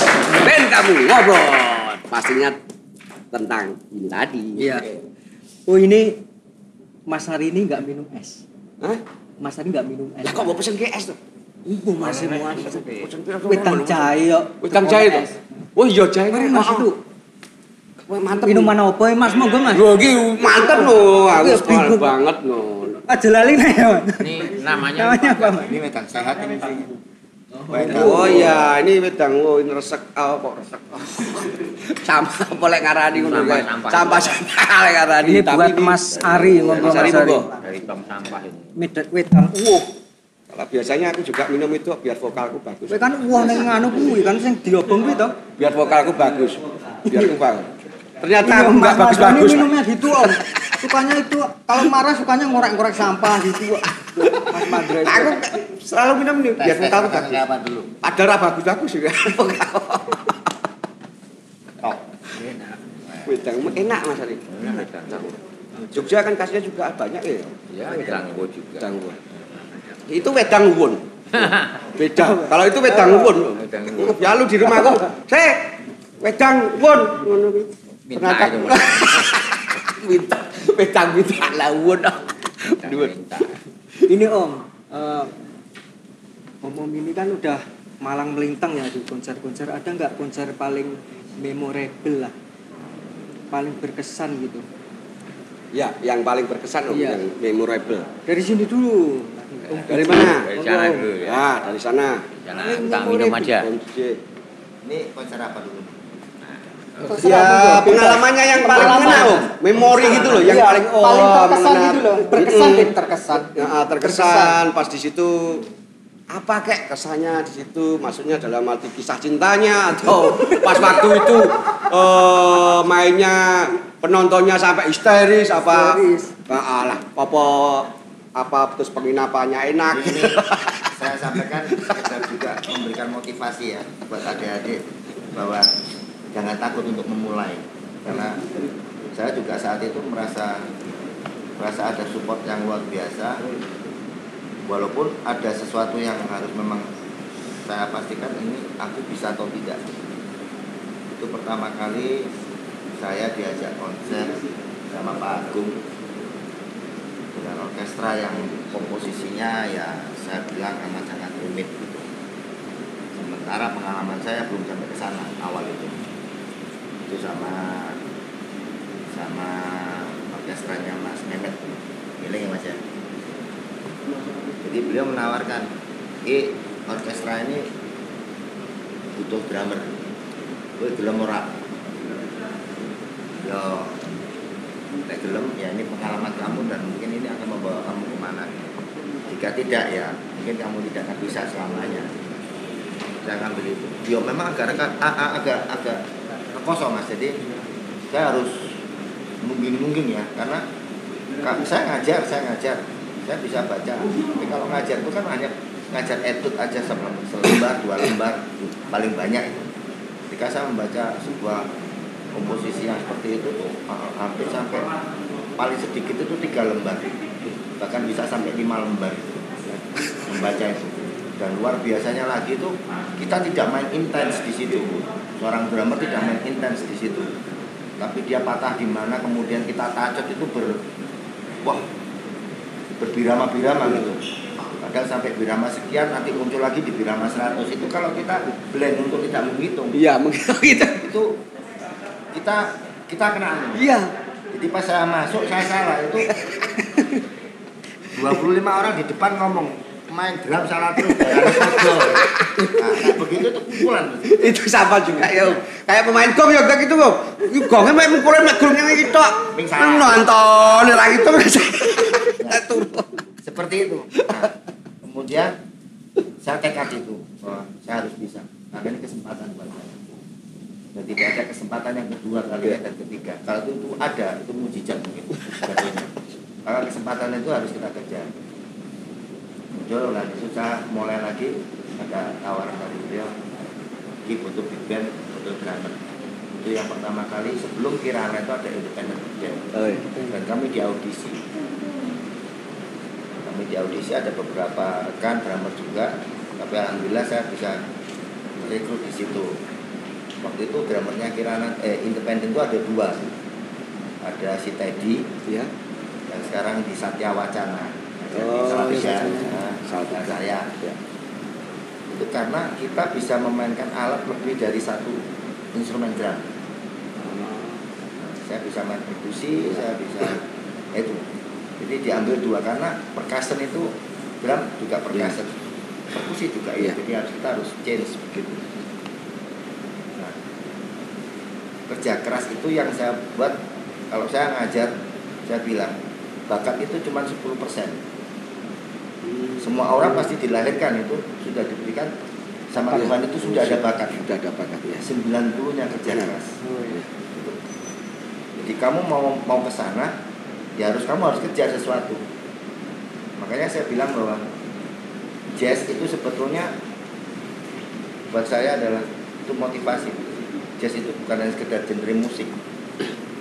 band kamu ngobrol pastinya tentang ini tadi. Iya. Oh ini Mas Hari ini nggak minum es. Hah? Mas Hari nggak minum es. Lah kok mau pesen GS tuh? Ibu masih mau es. Pesen pira tuh? Wedang jahe yo. Wedang jahe tuh. Oh iya jahe. Mari Mas itu. Mantep. Minuman apa ya Mas? Monggo Mas. Lho iki mantep lho. Aku Iya, bingung. banget lho. Aja lali nih ya. Ini namanya Namanya apa? Ini wedang sehat ini sih. Oh iya, ini wedang oh ini resek oh, kok resek. Sampah apa lek ngarani ngono kae. sampah. Sampah lek ngarani. Ini Tapi buat Mas Ari, monggo Mas Ari dari tong sampah ini. Medet wedang. Wah, Kalau biasanya aku juga minum itu biar vokalku bagus. kowe kan wah ning nganu kuwi kan sing diobong kuwi to. Biar vokalku bagus. Biar bagus. Ternyata aku Mas nggak Mas Doni bagus-bagus. minumnya gitu Om. Sukanya itu kalau marah sukanya ngorek-ngorek sampah gitu. Mas Mandra. Aku selalu minum nih biar Tes tes vokalku rasanya bagus. bagus-bagus juga. Tok. Wedang enak Mas Ari. Jogja kan khasnya juga banyak ya. Ya, wedang juga. Wedang. Itu wedang uwun. Beda. Kalau itu wedang. Wedang uwun. Ya lu di rumahku, "Sek, wedang uwun." Ngono kuwi. Minta itu. minta wedang minta Duit. minta. Ini Om, eh, Om Om ini kan udah malang melintang ya di konser-konser. Ada nggak konser paling memorable lah, paling berkesan gitu? Ya, yang paling berkesan loh, Iya. yang memorable. Dari sini dulu. Om Dari mana? Dari Om, sana Om. dulu ya. Ya, dari sana. Jangan tak minum aja. Om. Ini konser apa dulu? Terserah Ya, pengalamannya yang paling kena, Om. Memori gitu loh, yang Iya, paling oh, paling terkesan mengena. gitu loh. Berkesan terkesan. Ya, ah, terkesan pas di situ apa kek kesannya di situ maksudnya dalam arti kisah cintanya atau pas waktu itu eh, mainnya penontonnya sampai histeris apa Histeris. Ah, alah apa apa terus penginapannya enak Ini saya sampaikan sekedar juga memberikan motivasi ya buat adik-adik bahwa jangan takut untuk memulai karena saya juga saat itu merasa merasa ada support yang luar biasa walaupun ada sesuatu yang harus memang saya pastikan ini aku bisa atau tidak itu pertama kali saya diajak konser sama Pak Agung dengan orkestra yang komposisinya ya saya bilang amat sangat rumit gitu. Sementara pengalaman saya belum sampai ke sana awal itu. Itu sama sama orkestranya Mas Mehmet. Giling ya Mas ya. Jadi beliau menawarkan, "Eh, orkestra ini butuh drummer. Gue gelem ora?" Yo, Nek gelem ya ini pengalaman kamu dan mungkin ini akan membawa kamu ke mana jika tidak ya mungkin kamu tidak akan bisa selamanya saya akan begitu yo memang agak agak agak, agak kosong mas. Jadi saya harus mungkin mungkin ya karena ka- saya ngajar saya ngajar. Saya bisa baca. Tapi kalau ngajar itu kan hanya ngajar etut aja se- selembar dua lembar paling banyak itu. Ketika saya membaca sebuah komposisi yang seperti itu tuh ha- hampir sampai paling sedikit itu tiga lembar. Bahkan bisa sampai lima lembar membaca itu. Dan luar biasanya lagi itu kita tidak main intens di situ seorang drummer tidak main intens di situ. Tapi dia patah di mana kemudian kita tacot itu ber wah berbirama-birama gitu. Padahal sampai birama sekian nanti muncul lagi di birama 100 itu kalau kita blend untuk tidak menghitung. Iya mungkin gitu itu kita kita kena anu. iya. Jadi pas saya masuk saya salah. Itu 25 orang di depan ngomong main drum salah terus. Nah, begitu tuh kumpulan. itu sama juga ya kayak pemain gong ya gitu kok gongnya main mukulin gong ini gitu salah. nonton orang itu Seperti itu. Nah, kemudian saya tekad itu bahwa saya harus bisa. Karena ini kesempatan buat saya. Dan tidak ada kesempatan yang kedua kalinya dan ketiga. Kalau itu, itu ada, itu mujizat mungkin. Maka kesempatan itu harus kita kejar. Muncul dan itu saya mulai lagi ada tawaran dari beliau. Ki butuh big band, butuh drummer. Itu yang pertama kali sebelum Kirana itu ada independent band. oh, iya. Dan kami di audisi. Kami di audisi ada beberapa rekan drummer juga tapi alhamdulillah saya bisa rekrut di situ waktu itu drummernya Kirana eh independen itu ada dua ada si Teddy Ya. yang sekarang di Satya Wacana di Oh, Salatiga Satya. Salatiga. dan saya Ya. itu karena kita bisa memainkan alat lebih dari satu instrumen drum. Saya bisa main perkusi saya bisa itu. Jadi diambil dua karena percussion itu drum juga percussion. Perkusi juga ya Iya. jadi harus kita harus change begitu. Nah, kerja keras itu yang saya buat kalau saya ngajar saya bilang bakat itu cuma 10% semua orang pasti dilahirkan itu sudah diberikan sama Iya. Tuhan itu sudah ada bakat Sudah ada bakat ya. 90 nya kerja keras Oh, iya. Gitu. Jadi kamu mau mau ke sana, ya harus kamu harus kerja sesuatu. Makanya saya bilang bahwa jazz itu sebetulnya buat saya adalah itu motivasi. Jazz itu bukan hanya sekedar genre musik,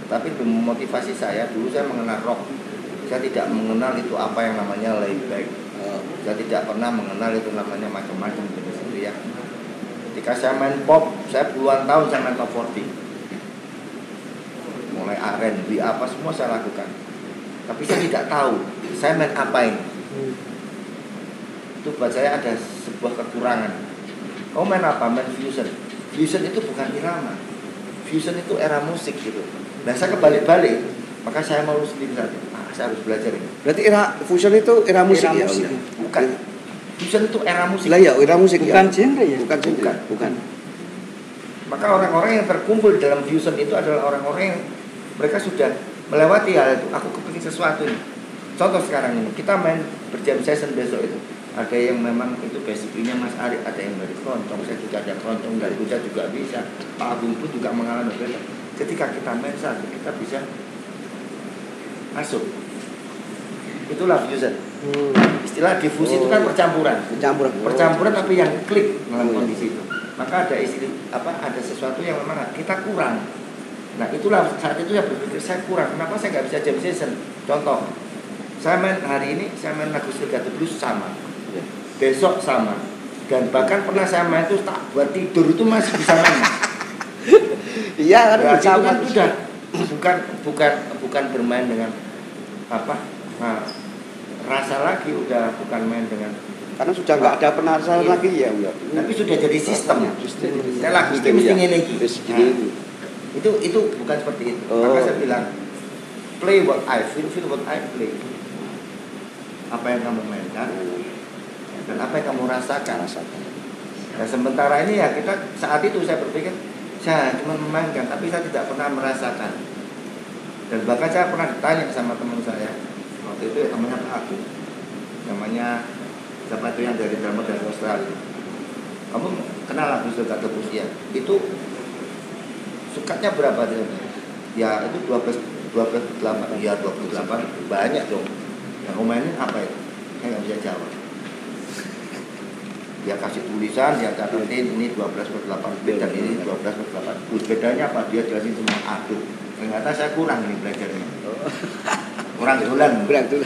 tapi itu memotivasi saya. Dulu saya mengenal rock, saya tidak mengenal itu apa yang namanya layback. Saya tidak pernah mengenal itu namanya macam-macam gitu gitu ya. Ketika saya main pop, saya puluhan tahun saya main top 40 mulai R&B apa semua saya lakukan. Tapi saya tidak tahu saya main apa ini. Itu buat saya ada sebuah kekurangan. Kamu main apa? Main fusion. Fusion itu bukan irama. Fusion itu era musik gitu. Nah saya kebalik-balik maka saya mau sendiri saja saya harus belajar ini Berarti era fusion itu era musik Era ya? musik. Ya? bukan fusion itu era musik Lah ya, era musik Bukan ya. genre ya? Bukan genre. Bukan. Bukan. maka orang-orang yang terkumpul di dalam fusion itu adalah orang-orang yang mereka sudah melewati hal itu aku kepingin sesuatu ini contoh sekarang ini kita main berjam session besok itu ada yang memang itu basicnya Mas Ari ada yang dari keroncong saya juga ada keroncong dari kuda juga bisa Pak Agung pun juga mengalami beda ketika kita main satu kita bisa masuk itulah fusion. Istilah difusi itu kan percampuran. Campur. percampuran tapi yang klik dalam kondisi itu. Maka ada istilah apa ada sesuatu yang memang kita kurang. Nah itulah saat itu saya berpikir saya kurang kenapa saya nggak bisa jam session contoh saya main hari ini saya main lagu Legato Blues sama. Ya. besok sama. Dan bahkan pernah saya main itu tak buat tidur itu masih bisa main. Iya kan Berarti itu sama. kan sudah bukan bukan bukan bermain dengan apa nah, rasa lagi udah bukan main dengan Karena sudah nggak ada penasaran Iya. lagi ya. ya. tapi sudah jadi sistem Sistem. saya lagi Sistem, mesti ya. iki. Wis Nah, itu itu bukan seperti itu Oh. maka saya bilang play what I feel feel what I play apa yang kamu mainkan dan apa yang kamu rasakan Rasakan. nah sementara ini ya kita saat itu saya berpikir saya cuma memainkan tapi saya tidak pernah merasakan dan bahkan saya pernah ditanya sama teman saya waktu itu ya temannya Pak Agung namanya siapa itu yang dari drama dari Australia. Kamu kenal lagu Staccato Pusia itu sukatnya berapa dia ya itu 12 12 8 ya 28 banyak dong. Yang kamu mainin apa itu? Saya nggak bisa jawab. Dia kasih tulisan dia catatin ini 12 per 8 bit dan ini 12 per 8 bit bedanya apa? Dia jelasin semua aduh ternyata saya kurang nih belajarnya kurang bulan Berat tuh.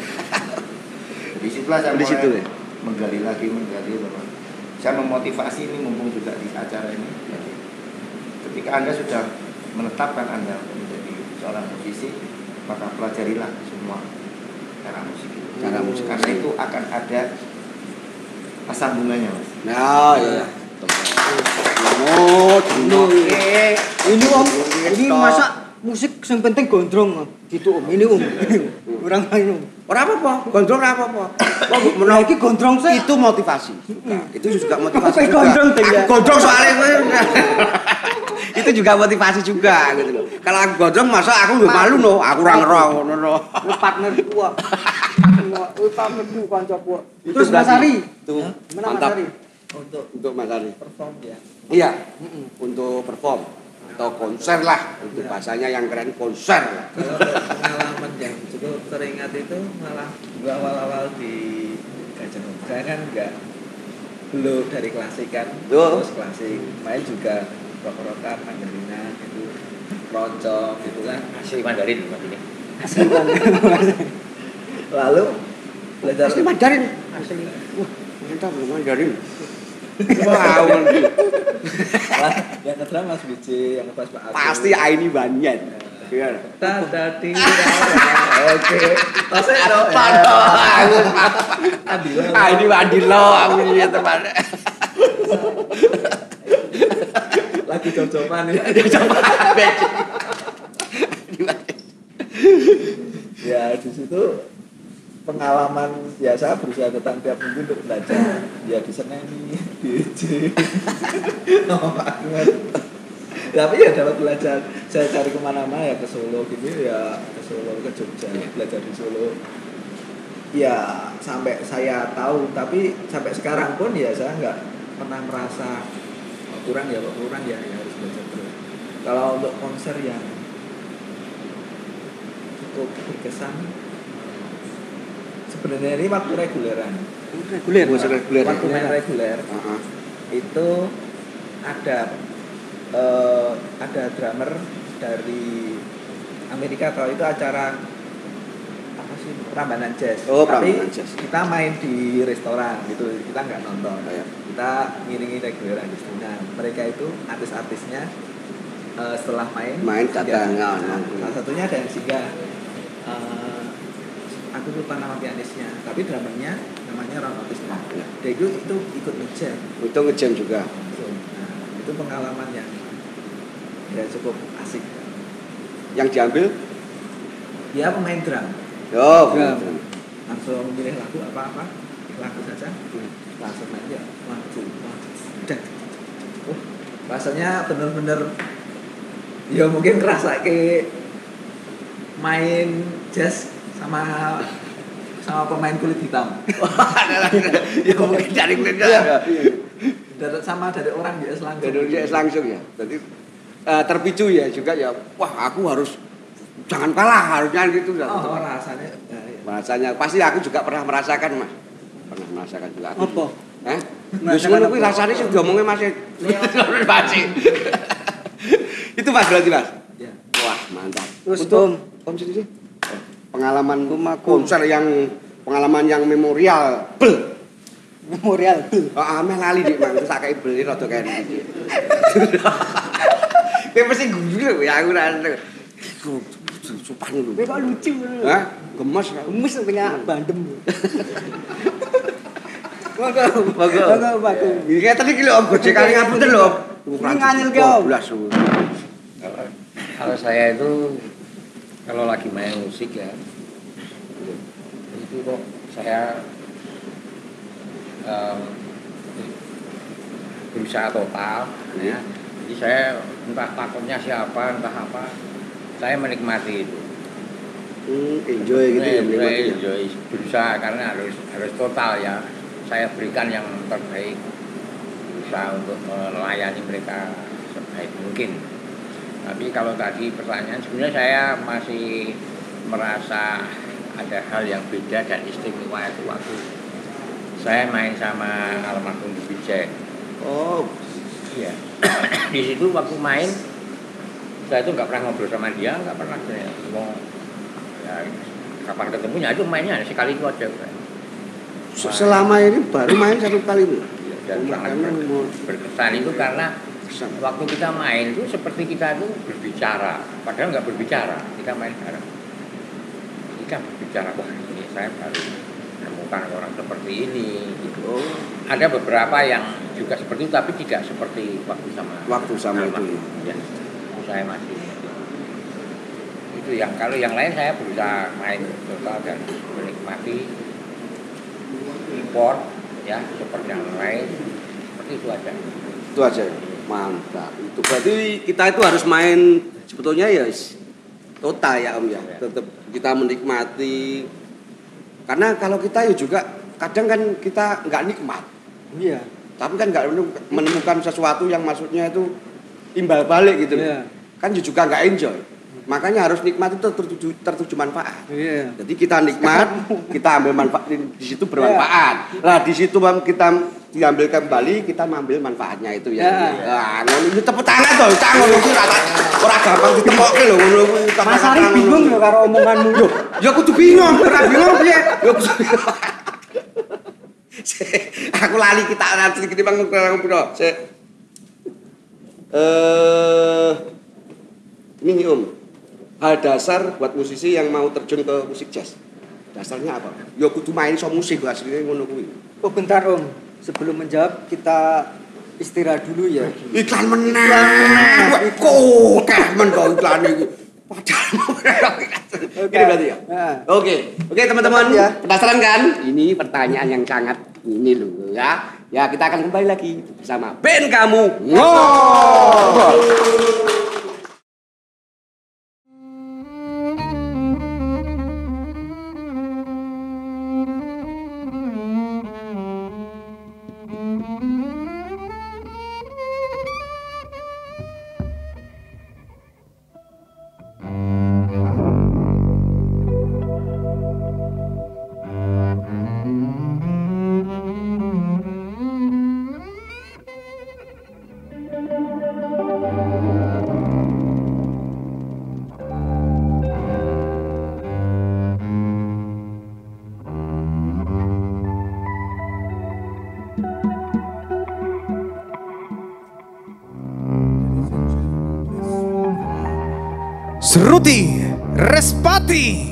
di situlah saya Di situ ya? menggali lagi menggali bahwa saya memotivasi ini mumpung juga di acara ini. Jadi, ketika anda sudah menetapkan anda menjadi seorang musisi maka pelajarilah semua cara musik itu. Cara musik. karena itu akan ada sambungannya mas. Nah, ya. Oh, ini om, ini masa musik yang penting gondrong gitu om, ini om, kurang lain om. Ora apa-apa, gondrong ora apa-apa. Wah, Nah, menawa ini gondrong saya. itu motivasi. Nah, itu juga motivasi Apa juga. gondrong tuh ya? Gondrong soalnya gue. itu juga motivasi juga gitu loh. Kalau aku gondrong masa aku nggak malu no, aku ora ngerong ngono no. Lu partner gua. Lu partner gua kanca gua. Itu Terus Mas Ari, Itu mantap untuk untuk Mas Ari. perform ya Iya, untuk perform atau konser lah. Untuk bahasanya yang keren konser lah. kalau pengalaman yang cukup teringat itu malah gua awal-awal di Gajah Mada kan enggak belum dari klasik kan terus klasik main juga rock-rockan mandarina gitu roncong gitu kan Asli Mandarin Mas ini. lalu belajar Asli Mandarin. Asli. Wah, mantap loh Mandarin. Lah, yang kedua Mas Biji, yang kedua Pak Agus. Pasti Aini Banyan. Iya. Tata ting. Oke. Adila. Aini aku ini teman. Lagi cocokan ya. ya di situ pengalaman ya saya berusaha datang tiap minggu untuk belajar. Ya di Seneni di banget. Tapi ya dapat belajar. Saya cari ke mana-mana ya ke Solo gitu ya ke Solo ke Jogja belajar di Solo. Ya sampai saya tahu tapi sampai sekarang pun ya saya nggak pernah merasa "Oh, kurang ya kok kurang ya, ya harus belajar terus. Kalau untuk konser yang cukup berkesan sebenarnya ini waktu reguleran Reguler, Mas reguler. waktu main reguler Heeh. itu ada eh, ada drummer dari Amerika kalau itu acara apa sih Prambanan Jazz Oh, tapi Jazz. kita main di restoran gitu kita nggak nonton Iya. kita ngiringi reguleran di situ nah mereka itu artis-artisnya eh, setelah main Main datang, Nah, salah satunya ada yang singgah aku lupa nama pianisnya tapi drummernya namanya Ron Otis Iya. dia itu, itu ikut ngejam. Itu ngejam juga. nah, itu pengalaman yang ya cukup asik. Yang diambil? dia pemain drum. Oh, Drum. langsung milih lagu apa apa? Lagu saja. Langsung main dia. Maju maju udah oh rasanya bener-bener ya mungkin kerasa kayak main jazz sama sama pemain kulit hitam ya mungkin dari kulit Iya. dari sama dari orang biasa langsung Indonesia langsung ya. Jadi eh, terpicu ya juga ya. Wah, aku harus jangan kalah harusnya gitu. oh rasanya ya, ya. Rasanya pasti aku juga pernah merasakan, Mas. Pernah merasakan juga. Aku. Apa? Hah? Wis Merasakan ngono kuwi apa? rasane sing diomongnya Mas. Masih. Itu Mas berarti, Mas. ya. Wah, mantap. Terus, Untuk Om. Om sendiri pengalaman Om, aku. konser yang pengalaman yang memorial bel Memorial. Ah, ameh lali dik mang, terus tak kei beli rada kene. Kowe mesti guyu ya aku ora. Supan lu. Kowe kok lucu. Hah? Gemes. Gemes punya bandem. Monggo, Monggo, monggo. Iki tadi ki lho Om gojekane ngapunten lho. Ini nganyel ki, Om. 12 lu. Kalau, kalau saya itu kalau lagi main musik ya itu kok saya em, berusaha total ya. Jadi saya entah takutnya siapa entah apa saya menikmati itu. Hmm, enjoy gitu ya Enjoy, ya. enjoy. berusaha karena harus harus total ya. Saya berikan yang terbaik berusaha untuk melayani mereka sebaik mungkin. Tapi kalau tadi pertanyaan sebenarnya saya masih merasa ada hal yang beda dan istimewa itu waktu saya main sama almarhum Bijay. Oh, Iya. Di situ waktu main saya itu nggak pernah ngobrol sama dia, nggak pernah saya mau ya, kapan ketemunya itu mainnya sekali itu aja. se- selama ini baru main satu kali ini. Iya, dan sangat berkesan itu karena. Waktu kita main itu seperti kita itu berbicara, padahal nggak berbicara, kita main bareng. Kita berbicara, wah ini saya baru menemukan orang seperti ini. Gitu. Oh, Ada beberapa yang juga seperti itu, tapi tidak seperti waktu sama waktu sama itu. Ya, saya masih itu yang kalau yang lain saya berusaha main total dan menikmati import ya seperti yang lain seperti itu aja. Itu aja. Mantap. Itu berarti kita itu harus main sebetulnya ya total ya Om ya. Tetap kita menikmati. Karena kalau kita ya juga kadang kan kita nggak nikmat. Iya. Tapi kan nggak menemukan sesuatu yang maksudnya itu imbal balik gitu. Iya. Kan juga nggak enjoy. Makanya harus nikmat itu tertuju, tertuju manfaat. Iya. Jadi kita nikmat, kita ambil manfaat di, situ bermanfaat. Nah di situ Bang, kita diambil kembali, kita mengambil manfaatnya itu ya. Ya. Nah, ngono ini tepuk tangan tuh, tangan itu rata, ora gampang ditemokke lho ngono kuwi. Mas Ari bingung lho karo omonganmu. Ya kudu bingung, ora bingung piye? Ya kudu Aku lali kita nanti gede bang kurang piro. Sik. Eh ini Om. Hal dasar buat musisi yang mau terjun ke musik jazz. Dasarnya apa? Ya kudu main so musik aslinya ngono kuwi. Oh bentar om, sebelum menjawab kita istirahat dulu ya. Iklan menang. Kok men kok iklan iki. Padahal Gini berarti ya. Nah. Oke, oke teman-teman, Ya. penasaran kan? Ini pertanyaan yang sangat ini loh ya. Ya kita akan kembali lagi bersama band kamu. Ngobrol. Seruti Respati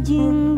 金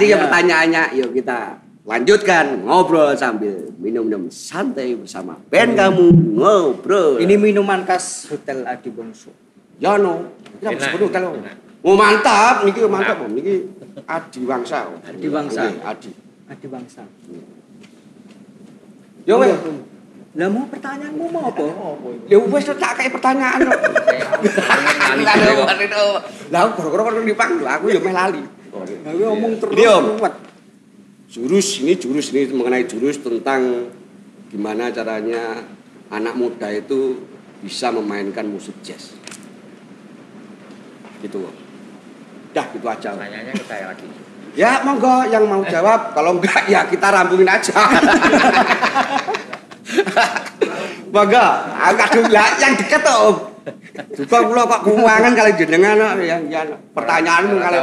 Penasaran kan tadi ya pertanyaannya, yuk kita lanjutkan ngobrol sambil minum-minum santai bersama band kamu ngobrol. Ini minuman khas Hotel Adi Bongso. Yono, kita Enak, sebut kalau enak. Oh mantap, niki mantap, Om. niki Adi Wangsa. Adi Wangsa. Adi. Adi Bangsa. Yo weh. Lah mau pertanyaanmu mau apa? Ya wes tak kayak pertanyaan kok. Lah gara-gara kok dipanggil aku ya meh lali. Nah, gue ngomong terus. Ini, Om. kuat. Jurus ini jurus ini mengenai jurus tentang gimana caranya anak muda itu bisa memainkan musik jazz. Gitu. Om. Dah gitu aja. Om. Pertanyaannya ke saya lagi. Ya monggo yang mau jawab, kalau enggak ya kita rampungin aja. monggo, agak dulu lah yang deket tuh. Om. Juga kula kok kuwangan kali jenengan yang yang pertanyaanmu Baru kali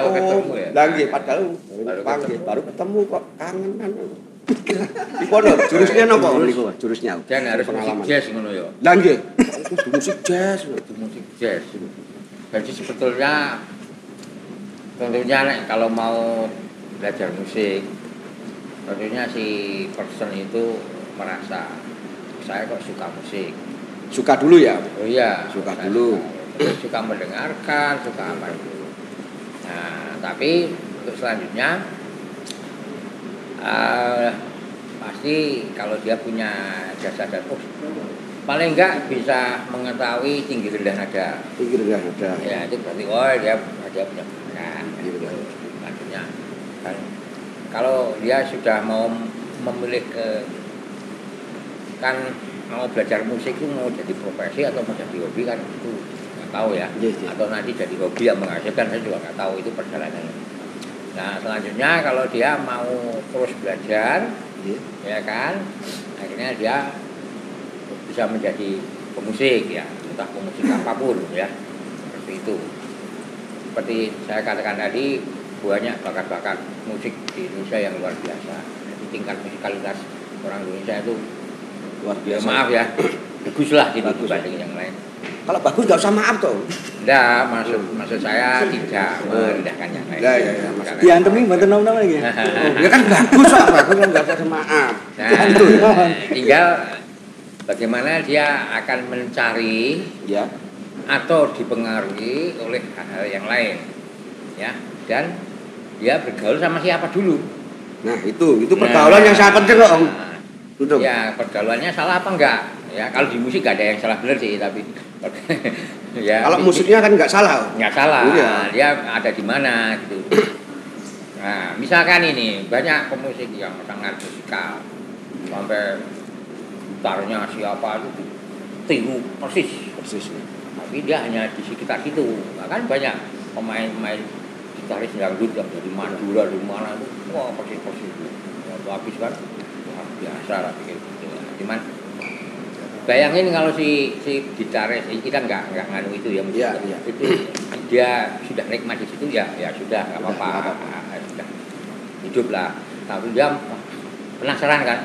ya? Lah nggih padahal Baru panggil ketemu. baru ketemu kok kangenan. Iku lho, jurusnya napa niku? Jurusnya. Dan harus Pengalaman. jazz ngono ya. Lah nggih. Musik jazz. Musik jazz. Jadi sebetulnya tentunya nek kalau mau belajar musik tentunya si person itu merasa saya kok suka musik Suka dulu ya. oh iya Suka dulu. suka, mendengarkan suka apa nah tapi untuk selanjutnya eh, pasti kalau dia punya jasa dan oh, paling enggak bisa mengetahui tinggi rendah nada Pikir enggak ada. ya itu berarti oh dia dia punya Gitu. gitu maksudnya kan kalau dia sudah mau memilih ke kan mau belajar musik itu mau jadi profesi atau mau jadi hobi kan itu nggak tahu ya. Iya, iya. atau nanti jadi hobi yang menghasilkan saya juga nggak tahu itu perjalanannya. Nah selanjutnya kalau dia mau terus belajar Iya. ya kan akhirnya dia bisa menjadi pemusik ya. Entah pemusik apa pun ya. Seperti itu. Seperti saya katakan tadi banyak bakat-bakat musik di Indonesia yang luar biasa. Jadi tingkat musikalitas orang Indonesia itu Luar ya biasa. maaf ya bagus lah gitu Bagus. dibanding yang lain Kalau bagus nggak usah maaf toh. Enggak, maksud maksud saya tidak merendahkan yang lain. Ya, ya, ya, Karena- Diantemi mboten nom-nom lagi. Ya kan bagus kok, bagus kan nggak usah maaf. Nah, tinggal bagaimana dia akan mencari Ya. atau dipengaruhi oleh hal-hal yang lain, ya. Dan dia bergaul sama siapa dulu? Nah itu itu pergaulan yang sangat penting kok. Om. Betul. Ya, pergaulannya salah apa enggak? Ya, kalau di musik gak ada yang salah benar sih, tapi ya Kalau musiknya kan nggak salah. Om. nggak salah Iya. dia ada di mana gitu nah misalkan ini banyak pemusik yang sangat musikal sampai gitarnya siapa itu tiru persis Persis. tapi dia hanya di sekitar situ bahkan banyak pemain-pemain gitaris dangdut yang dari Madura dari mana itu wah persis persis waktu habis kan biasa lah pikir gitu cuman bayangin kalau si si gitaris kita nggak nggak nganu itu ya. Iya, iya. itu dia sudah nikmat di situ ya ya sudah nggak apa-apa. Ah, sudah. Hidup lah. Tapi dia penasaran kan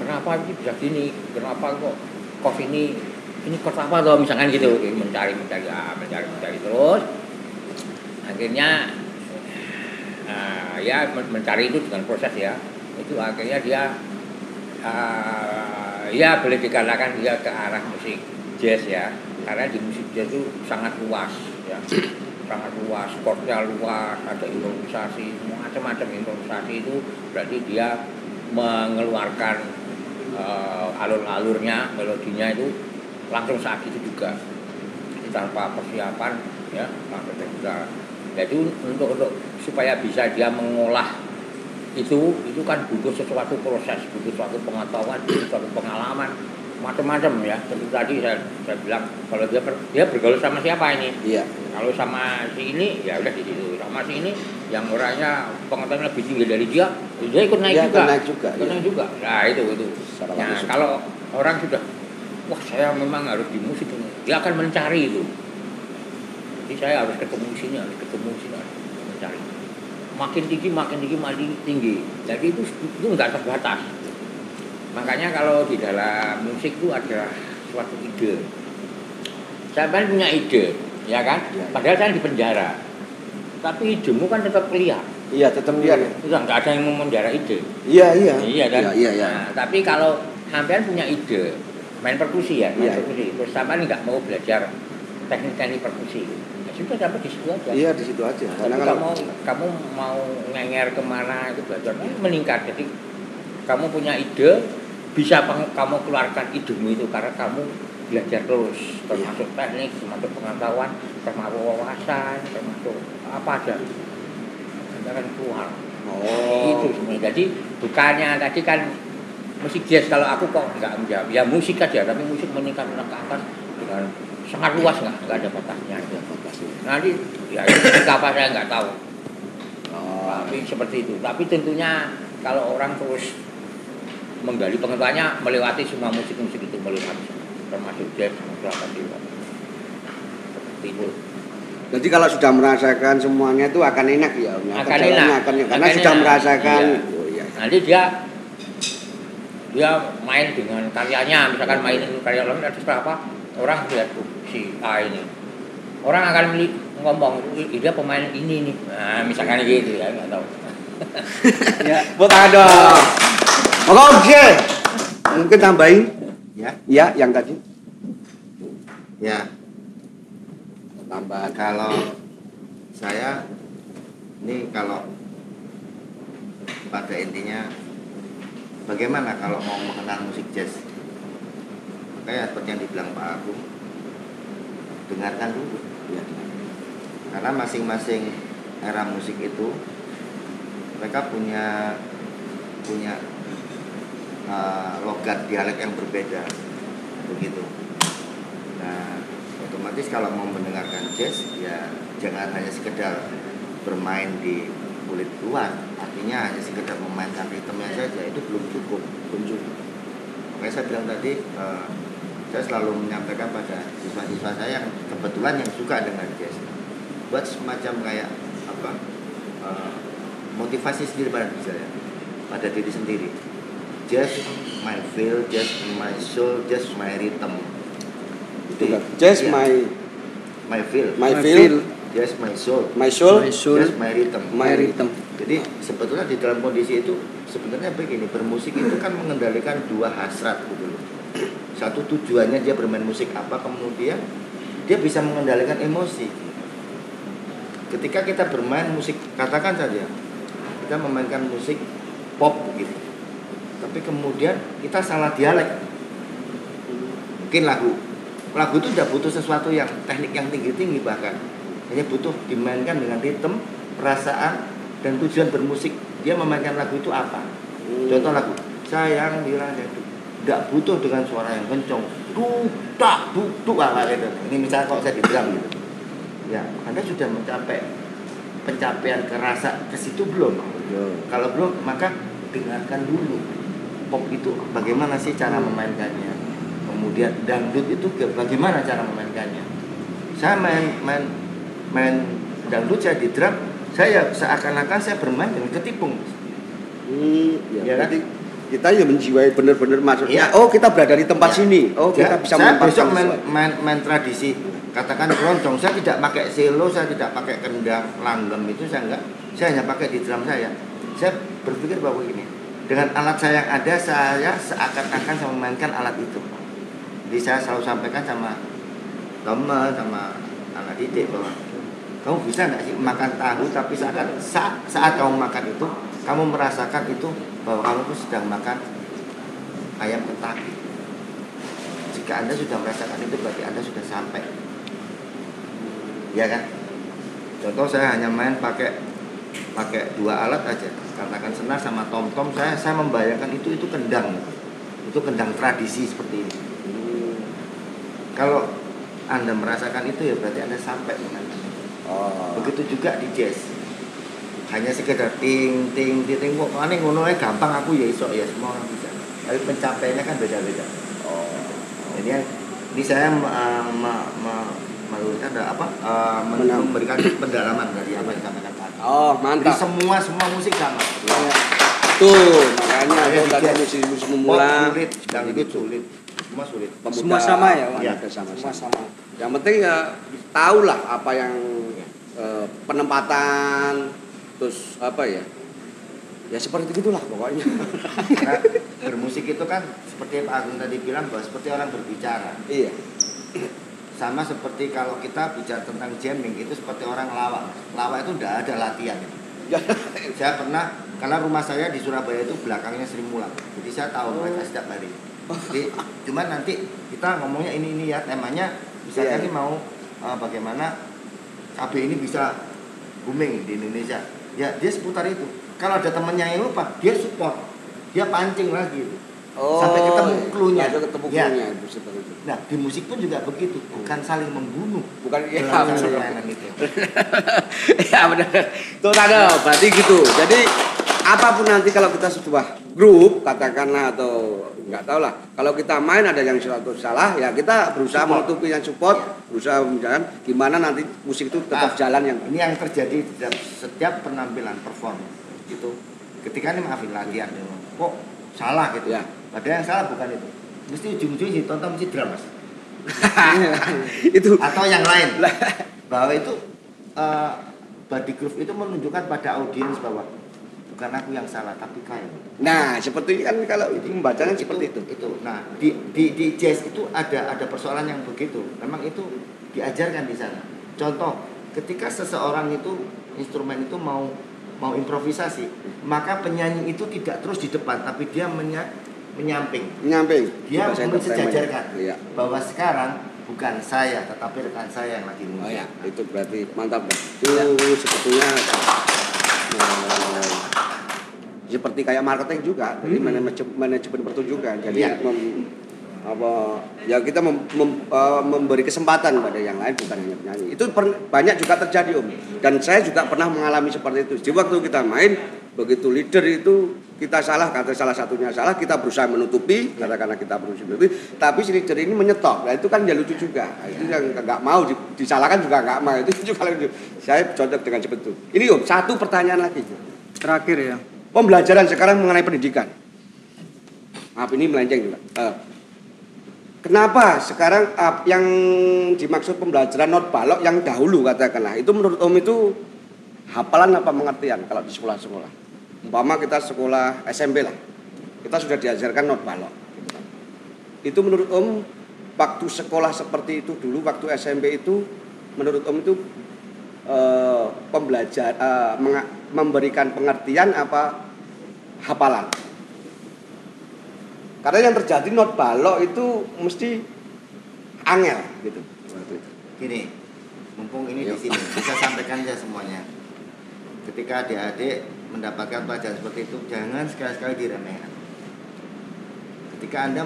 kenapa ini bisa gini? Kenapa kok kos ini ini kos apa tuh misalkan gitu. Mencari mencari ah, mencari mencari terus. Akhirnya ah, ya men- mencari itu dengan proses ya. Itu akhirnya dia ah, ya boleh dikatakan dia ke arah musik jazz ya. Karena di musik jazz itu sangat luas ya. Sangat luas chordnya luas ada improvisasi macam-macam improvisasi itu. Berarti dia mengeluarkan eh, alur-alurnya melodinya itu langsung saat itu juga. Tanpa persiapan ya langsung juga jadi untuk untuk supaya bisa dia mengolah itu itu kan butuh sesuatu proses butuh suatu pengetahuan butuh suatu pengalaman macam-macam ya. Seperti tadi saya, saya bilang kalau dia ber- dia bergaul sama siapa ini? Iya. kalau sama si ini ya udah di situ. Sama si ini yang orangnya pengetahuan lebih tinggi dari dia dia ikut naik Iya, juga. ikut naik juga, Ikut iya. naik juga. Nah itu itu. Secara nah langsung. kalau orang sudah wah saya memang harus di musik ini. Dia akan mencari itu. Jadi saya harus ketemu sini harus ketemu sini. harus makin tinggi makin tinggi makin tinggi jadi itu itu nggak terbatas makanya kalau di dalam musik itu ada suatu ide saya kan punya ide ya kan Iya. padahal saya di penjara tapi idemu kan tetap lihat Iya tetap lihat. Udah nggak ada yang mau menjara ide Iya iya. iya kan Iya iya. iya. Nah, tapi kalau sampean punya ide main perkusi ya main Iya. perkusi terus sampean nggak mau belajar teknik-teknik perkusi sudah sampai di situ aja. Iya di situ aja. Karena tapi kalau kamu kamu mau ngenger ke mana itu belajar. Meningkat. Jadi kamu punya ide bisa kamu keluarkan idemu itu karena kamu belajar terus. Termasuk teknik termasuk pengetahuan termasuk wawasan termasuk apa aja. Anda akan keluar. Oh. Itu sebenarnya. Jadi bukannya tadi kan musik jazz kalau aku kok nggak menjawab. Ya musik aja tapi musik meningkat ke atas dengan sangat luas nggak nggak ada batasnya. Ada batasnya. Nanti ya itu apa saya nggak tahu Oh. tapi seperti itu tapi tentunya kalau orang terus menggali pengetahuannya melewati semua musik-musik itu melewati termasuk jazz termasuk apa juga seperti itu Jadi kalau sudah merasakan semuanya itu akan enak ya Om. Akan enak. akan karena Akan sudah enak. merasakan. Iya. Oh iya. nanti dia dia main dengan karyanya misalkan main itu karya lain ada berapa orang lihat tuh si A ini orang akan ngomong "Ih, dia pemain ini nih nah, misalkan gitu ya nggak tahu Ya, Buat. Monggo oke. Mungkin tambahin Ya, ya yang tadi ya. tambahan. Kalau saya ini kalau pada intinya bagaimana kalau mau mengenal musik jazz? Kayak seperti yang dibilang Pak Agung, dengarkan dulu. Ya. Karena masing-masing era musik itu mereka punya punya uh, logat dialek yang berbeda. begitu nah otomatis kalau mau mendengarkan jazz ya jangan hanya sekedar bermain di kulit luar artinya hanya sekedar memainkan ritmenya saja itu belum cukup belum cukup makanya saya bilang tadi eh, saya selalu menyampaikan pada siswa-siswa saya yang kebetulan yang suka dengan jazz. Buat semacam kayak apa eh, motivasi sendiri pada diri saya pada diri sendiri. Just my feel just my soul just my rhythm. Itu kan. Jazz Iya, my my feel. My feel, just my soul. My soul, My soul, just my rhythm. My rhythm. jadi sebetulnya di dalam kondisi itu sebenarnya begini bermusik itu kan mengendalikan dua hasrat gitu loh satu tujuannya dia bermain musik apa kemudian dia bisa mengendalikan emosi. Ketika kita bermain musik katakan saja kita memainkan musik pop gitu. Tapi kemudian kita salah dialek. Mungkin lagu. Lagu itu tidak butuh sesuatu yang teknik yang tinggi tinggi bahkan. Hanya butuh dimainkan dengan ritme perasaan dan tujuan bermusik. Dia memainkan lagu itu apa? Contoh lagu sayang itu tidak butuh dengan suara yang kencang dudak duduk apa gitu ini misalnya kalau saya di drum gitu. Ya anda sudah mencapai pencapaian ke rasa ke situ belum? Kalau belum maka dengarkan dulu pop itu. Bagaimana sih cara memainkannya? Kemudian dangdut itu bagaimana cara memainkannya? Saya main main main dangdut saya di drum saya seakan-akan saya bermain dengan ketipung. Hmm, ya, Iya kan? Kita ya menjiwai benar-benar maksudnya. Iya. Oh, kita berada di tempat Iya. sini. Oh, kita Ya, bisa saya besok main, main, main tradisi katakan keroncong saya tidak pakai selo saya tidak pakai kendang langgam itu saya enggak saya hanya pakai di drum saya saya berpikir bahwa ini dengan alat saya yang ada saya seakan-akan saya memainkan alat itu jadi saya selalu sampaikan sama teman sama anak didik bahwa kamu bisa nggak sih makan tahu tapi saat, saat saat kamu makan itu kamu merasakan itu bahwa kamu tuh sedang makan ayam kentucky jika anda sudah merasakan itu berarti anda sudah sampai. Ya kan? Contoh saya hanya main pakai pakai dua alat aja. Katakan senar sama tom tom saya saya membayangkan itu itu kendang. Itu kendang tradisi seperti ini. Kalau anda merasakan itu ya berarti anda sampai memainkan Oh. begitu juga di jazz hanya sekedar ting ting ting ting. Kok aneh ngono gampang. Aku ya iso ya semua orang bisa. Tapi pencapaiannya kan beda-beda. Oh. jadi ini saya uh, meluruskan ada apa uh, memberikan pendalaman dari apa yang disampaikan Pak Oh, jadi mantap. semua semua musik sama. Tuh, makanya di tadi musik-musik memula. sulit dangdut sulit. Semua sulit. Pemuda- Semua sama ya? Iya. sama, Semua sama. Yang penting ya tahu lah apa yang eh, penempatan terus apa ya? Ya seperti itulah pokoknya. Karena bermusik itu kan seperti Pak Agung tadi bilang bahwa seperti orang berbicara. Iya. Sama seperti kalau kita bicara tentang jamming itu seperti orang lawak. Lawak itu tidak ada latihan. Saya pernah karena rumah saya di Surabaya itu belakangnya Sri Mulat. Jadi saya tahu mereka setiap hari. Jadi cuman nanti kita ngomongnya ini ini ya. Temanya misalnya Iya. ini mau eh, bagaimana KB ini bisa booming di Indonesia ya dia seputar itu. Kalau ada temennya yang lupa dia support. Dia pancing lagi. Itu sampai ketemu clue-nya. Sampai ketemu Ya. clue-nya, itu seperti itu. Nah, di musik pun juga begitu, bukan saling membunuh. bukan ya Dalam permainan itu. ya benar tuh tanda berarti gitu. Jadi apa pun nanti kalau kita sebuah grup katakanlah atau nggak tahu lah kalau kita main ada yang suatu salah ya kita berusaha Support. menutupi yang support berusaha menjalan gimana nanti musik itu tetap Nah, jalan yang Ini yang terjadi di dalam setiap penampilan perform gitu. Ketika ini maafin latihan, kok salah gitu. Ya. Padahal yang salah bukan itu. Mesti ujung-ujungnya ditonton mesti drama. itu Atau yang lain. Bahwa itu eh, body groove itu menunjukkan pada audiens bahwa bukan aku yang salah tapi kau. nah seperti ini kan kalau itu membacanya seperti itu. itu nah di, di di jazz itu ada ada persoalan yang begitu. Memang itu diajarkan di sana. Contoh ketika seseorang itu instrumen itu mau mau improvisasi maka penyanyi itu tidak terus di depan tapi dia menya, menyamping. Nyamping dia mensejajarkan. iya. Bahwa sekarang bukan saya tetapi rekan saya yang lagi Oh ya, itu berarti mantap. Itu sebetulnya eh, seperti kayak marketing juga, jadi manajemen manajemen pertunjukan. Jadi Iya. mem- apa ya kita mem- mem- eh, memberi kesempatan pada yang lain bukan hanya penyanyi itu per- banyak juga terjadi om dan saya juga pernah mengalami seperti itu jadi waktu kita main begitu leader itu kita salah kata salah satunya salah kita berusaha menutupi karena karena kita berusaha menutupi tapi si leader ini menyetop nah itu kan ya lucu juga Nah, itu yang nggak mau di- disalahkan juga nggak mau itu juga lucu saya cocok dengan seperti itu ini om satu pertanyaan lagi Terakhir ya. pembelajaran sekarang mengenai pendidikan. Maaf ini melenceng juga. Eh, kenapa sekarang yang dimaksud pembelajaran not balok yang dahulu katakanlah itu menurut Om itu hafalan apa pengertian kalau di sekolah-sekolah. Umpama kita sekolah SMP lah, kita sudah diajarkan not balok. Itu menurut Om waktu sekolah seperti itu dulu waktu SMP itu menurut Om itu eh, pembelajar eh, memberikan pengertian apa hafalan. Karena yang terjadi not balok itu mesti angel gitu. Gini, mumpung ini Yuk. di sini bisa sampaikan aja semuanya. Ketika adik-adik mendapatkan pelajaran seperti itu, jangan sekali-sekali diremehkan. Ketika anda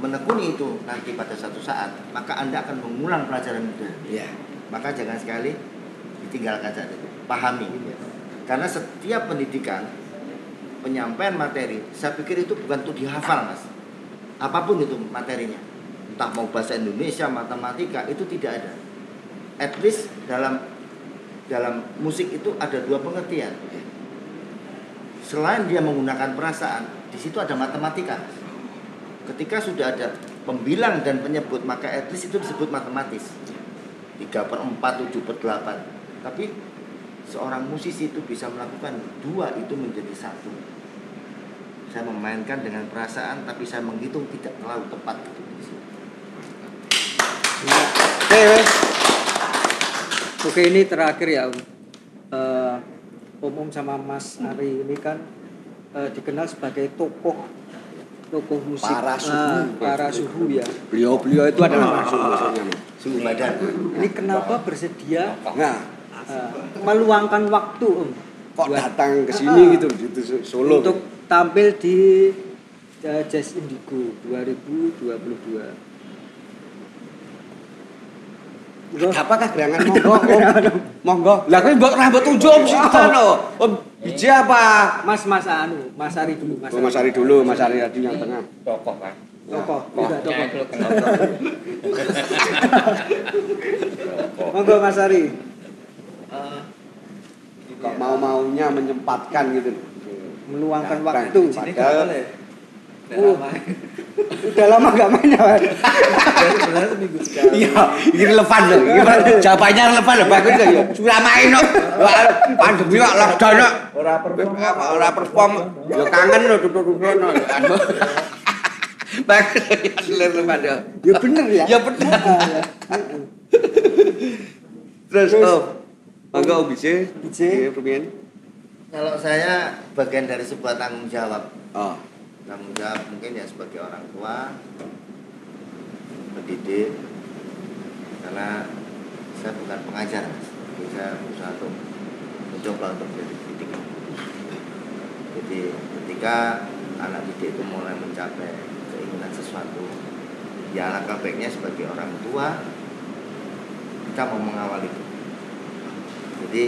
menekuni itu nanti pada satu saat, maka anda akan mengulang pelajaran itu. Iya. Maka jangan sekali ditinggalkan saja, pahami. Karena setiap pendidikan penyampaian materi, saya pikir itu bukan untuk dihafal, mas. Apa pun itu materinya, entah mau bahasa Indonesia, matematika, itu tidak ada. At least dalam dalam musik itu ada dua pengertian. Selain dia menggunakan perasaan, di situ ada matematika. Ketika sudah ada pembilang dan penyebut, maka least itu disebut matematis. 3 per 4, 7 per 8. Tapi seorang musisi itu bisa melakukan dua itu menjadi satu. Saya memainkan dengan perasaan, tapi saya menghitung tidak terlalu tepat gitu. Oke. Oke ini terakhir ya. Om Om sama Mas Ari ini kan eh, dikenal sebagai tokoh tokoh musik Para suhu. eh, para suhu ya. Beliau-beliau itu adalah masuk maksudnya. Sungguh badan. Ini kenapa bersedia Nah, eh, meluangkan waktu Om kok buat- datang ke sini gitu di Solo. untuk tampil di eh, Jazz Indigo 2022. Bro, Apakah gerangan monggo? Om? Monggo. Lah kok mbok rambut tunjuk om sih lho. Om biji apa? Mas Mas Anu, Mas Ari dulu, Mas. Oh, Mas Ari dulu, Mas Ari tadi yang tengah. tokoh kan Tokoh, Oh, tidak tokoh. Monggo Mas Ari. Kok mau-maunya menyempatkan gitu. Meluangkan waktu. Padahal- ya. Uh. Udah lama gak main ya, Mas? Jadi sebenarnya seminggu sekali. Iya, ini relevan loh. Ini jawabannya relevan loh. Bagus loh ya. Sudah main loh. Pandemi kok lockdown kok. Ora perform. Ora perform. Ya kangen loh duduk-duduk loh. Bagus ya relevan ya. Ya bener ya. Ya bener. Terus oh. Mangga Om Bije. Bije. Iya. Kalau saya bagian dari sebuah tanggung jawab Oh. Tanggung jawab mungkin ya sebagai orang tua pendidik. Karena saya bukan pengajar saya berusaha untuk mencoba untuk menjadi pendidik. Jadi ketika anak didik itu mulai mencapai keinginan sesuatu ya alangkah baiknya sebagai orang tua kita mau mengawal itu. Jadi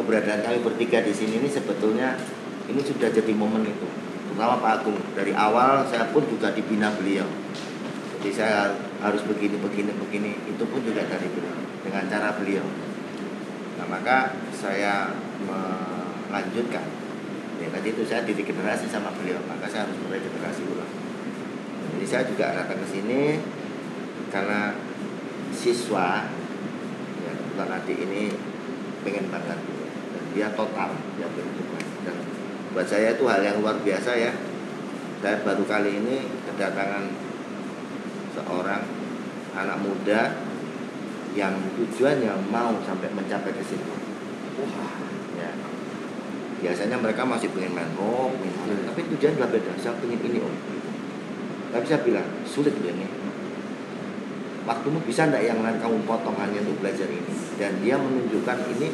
keberadaan kami bertiga di sini ini sebetulnya ini sudah jadi momen itu terutama Pak Agung. Dari awal saya pun juga dibina beliau. Jadi saya harus begini begini begini. Itu pun juga dari beliau dengan cara beliau. Nah maka saya melanjutkan. Ya tadi itu saya didik generasi sama beliau maka saya harus mulai generasi ulang. Jadi saya juga datang ke sini karena siswa ya kebetulan ini pengen banget. Dia total dia pengen buat saya itu hal yang luar biasa ya. Saya baru kali ini kedatangan seorang anak muda yang tujuannya mau sampai mencapai ke situ. Ya. Biasanya mereka masih pengen main rock pengen apa, tapi tujuan udah beda. Saya pengen ini om tapi saya bilang sulit ini waktumu bisa enggak yang lain? Kamu potong hanya untuk belajar ini. Dan dia menunjukkan ini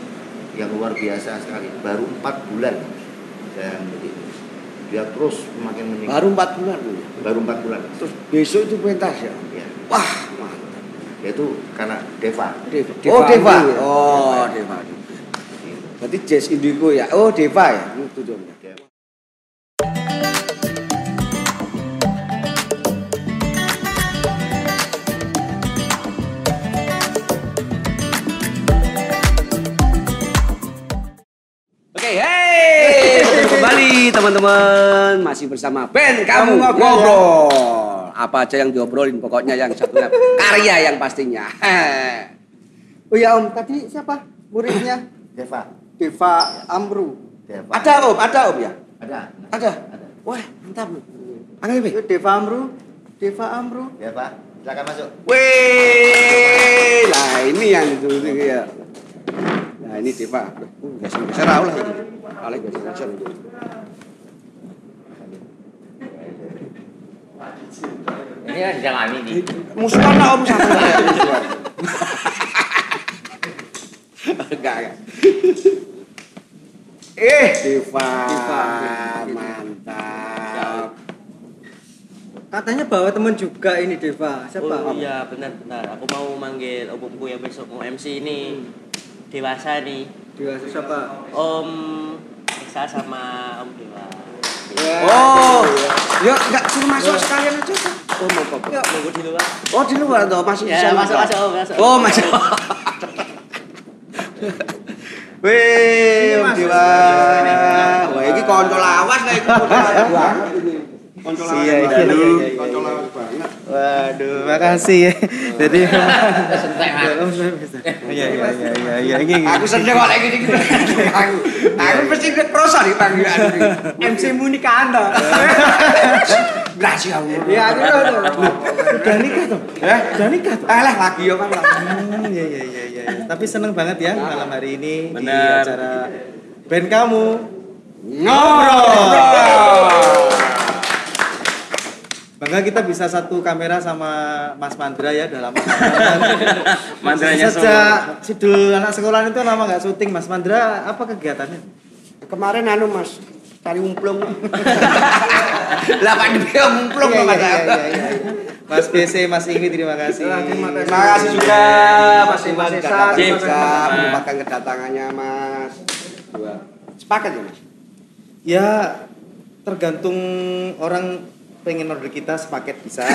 yang luar biasa sekali. Baru empat bulan saya dia terus semakin meningkat Baru 4 bulan loh. baru empat bulan Terus besok itu pentas ya. ya Wah, mantap. yaitu karena Deva Deva. Deva Oh, Deva. Ya? Oh, Deva. Berarti Jazz Indigo ya. Oh, Deva ya. Itu dong. Teman-teman masih bersama band kamu Kamu ngobrol, ngobrol. Apa aja yang diobrolin pokoknya yang satunya karya yang pastinya. Oh ya Om, tadi siapa muridnya? Deva Deva Amru. Deva ada om, ada om ya, ada ada. ada Wah, mantap. Panggil Bi. Itu Deva Amru. Deva Amru. Deva silakan masuk Wih, nah ini yang itu itu ya. Nah ini Deva. Uh, geser geser lah. Alek geser Ini kan jangan ini. Musuhan lah om sama musuhan. Enggak enggak. Eh, Deva. mantap. Katanya bawa teman juga ini Deva. Siapa? Oh iya benar-benar aku mau manggil opungku yang besok mau MC ini dewasa nih Deva siapa? Om Esa sama Om Dewa Oh, yuk enggak suruh masuk sekalian aja. Pak. Oh, mau apa? yuk nunggu di luar Oh, di luar toh masih bisa ya masuk masuk masuk Oh, masuk. Wih, Om. Dewa. Wah, ini konco lawas lah itu. Konco lawas Iya, iya, banget. iya, iya, iya. Banget. Waduh, makasih ya. Jadi. Iya iya iya iya iya. Aku seneng kok lagi gini. Aku aku mesti kroso nih panggilan. MC Munik Anda. Berhasil aku. Ya, aku. Udah nikah tuh. Eh, Udah nikah tuh. eh lah lagi ya kan. Hmm, Iya iya iya iya. Tapi seneng banget ya malam hari ini di Benar. acara band kamu. Ngobrol. Bangga kita bisa satu kamera sama Mas Mandra ya dalam Mandranya Sejak Sidul anak sekolah itu lama nggak syuting Mas Mandra apa kegiatannya? Kemarin anu Mas cari umplung. Lah Pak Dewi umplung Iya, kok iya, iya, iya. Mas PC, Mas Ingwi terima kasih. Terima kasih. Terima kasih juga Mas terima kasih. merupakan kedatangannya Mas. Dua. Sepakat ya Mas? Ya tergantung orang pengen order kita sepaket bisa.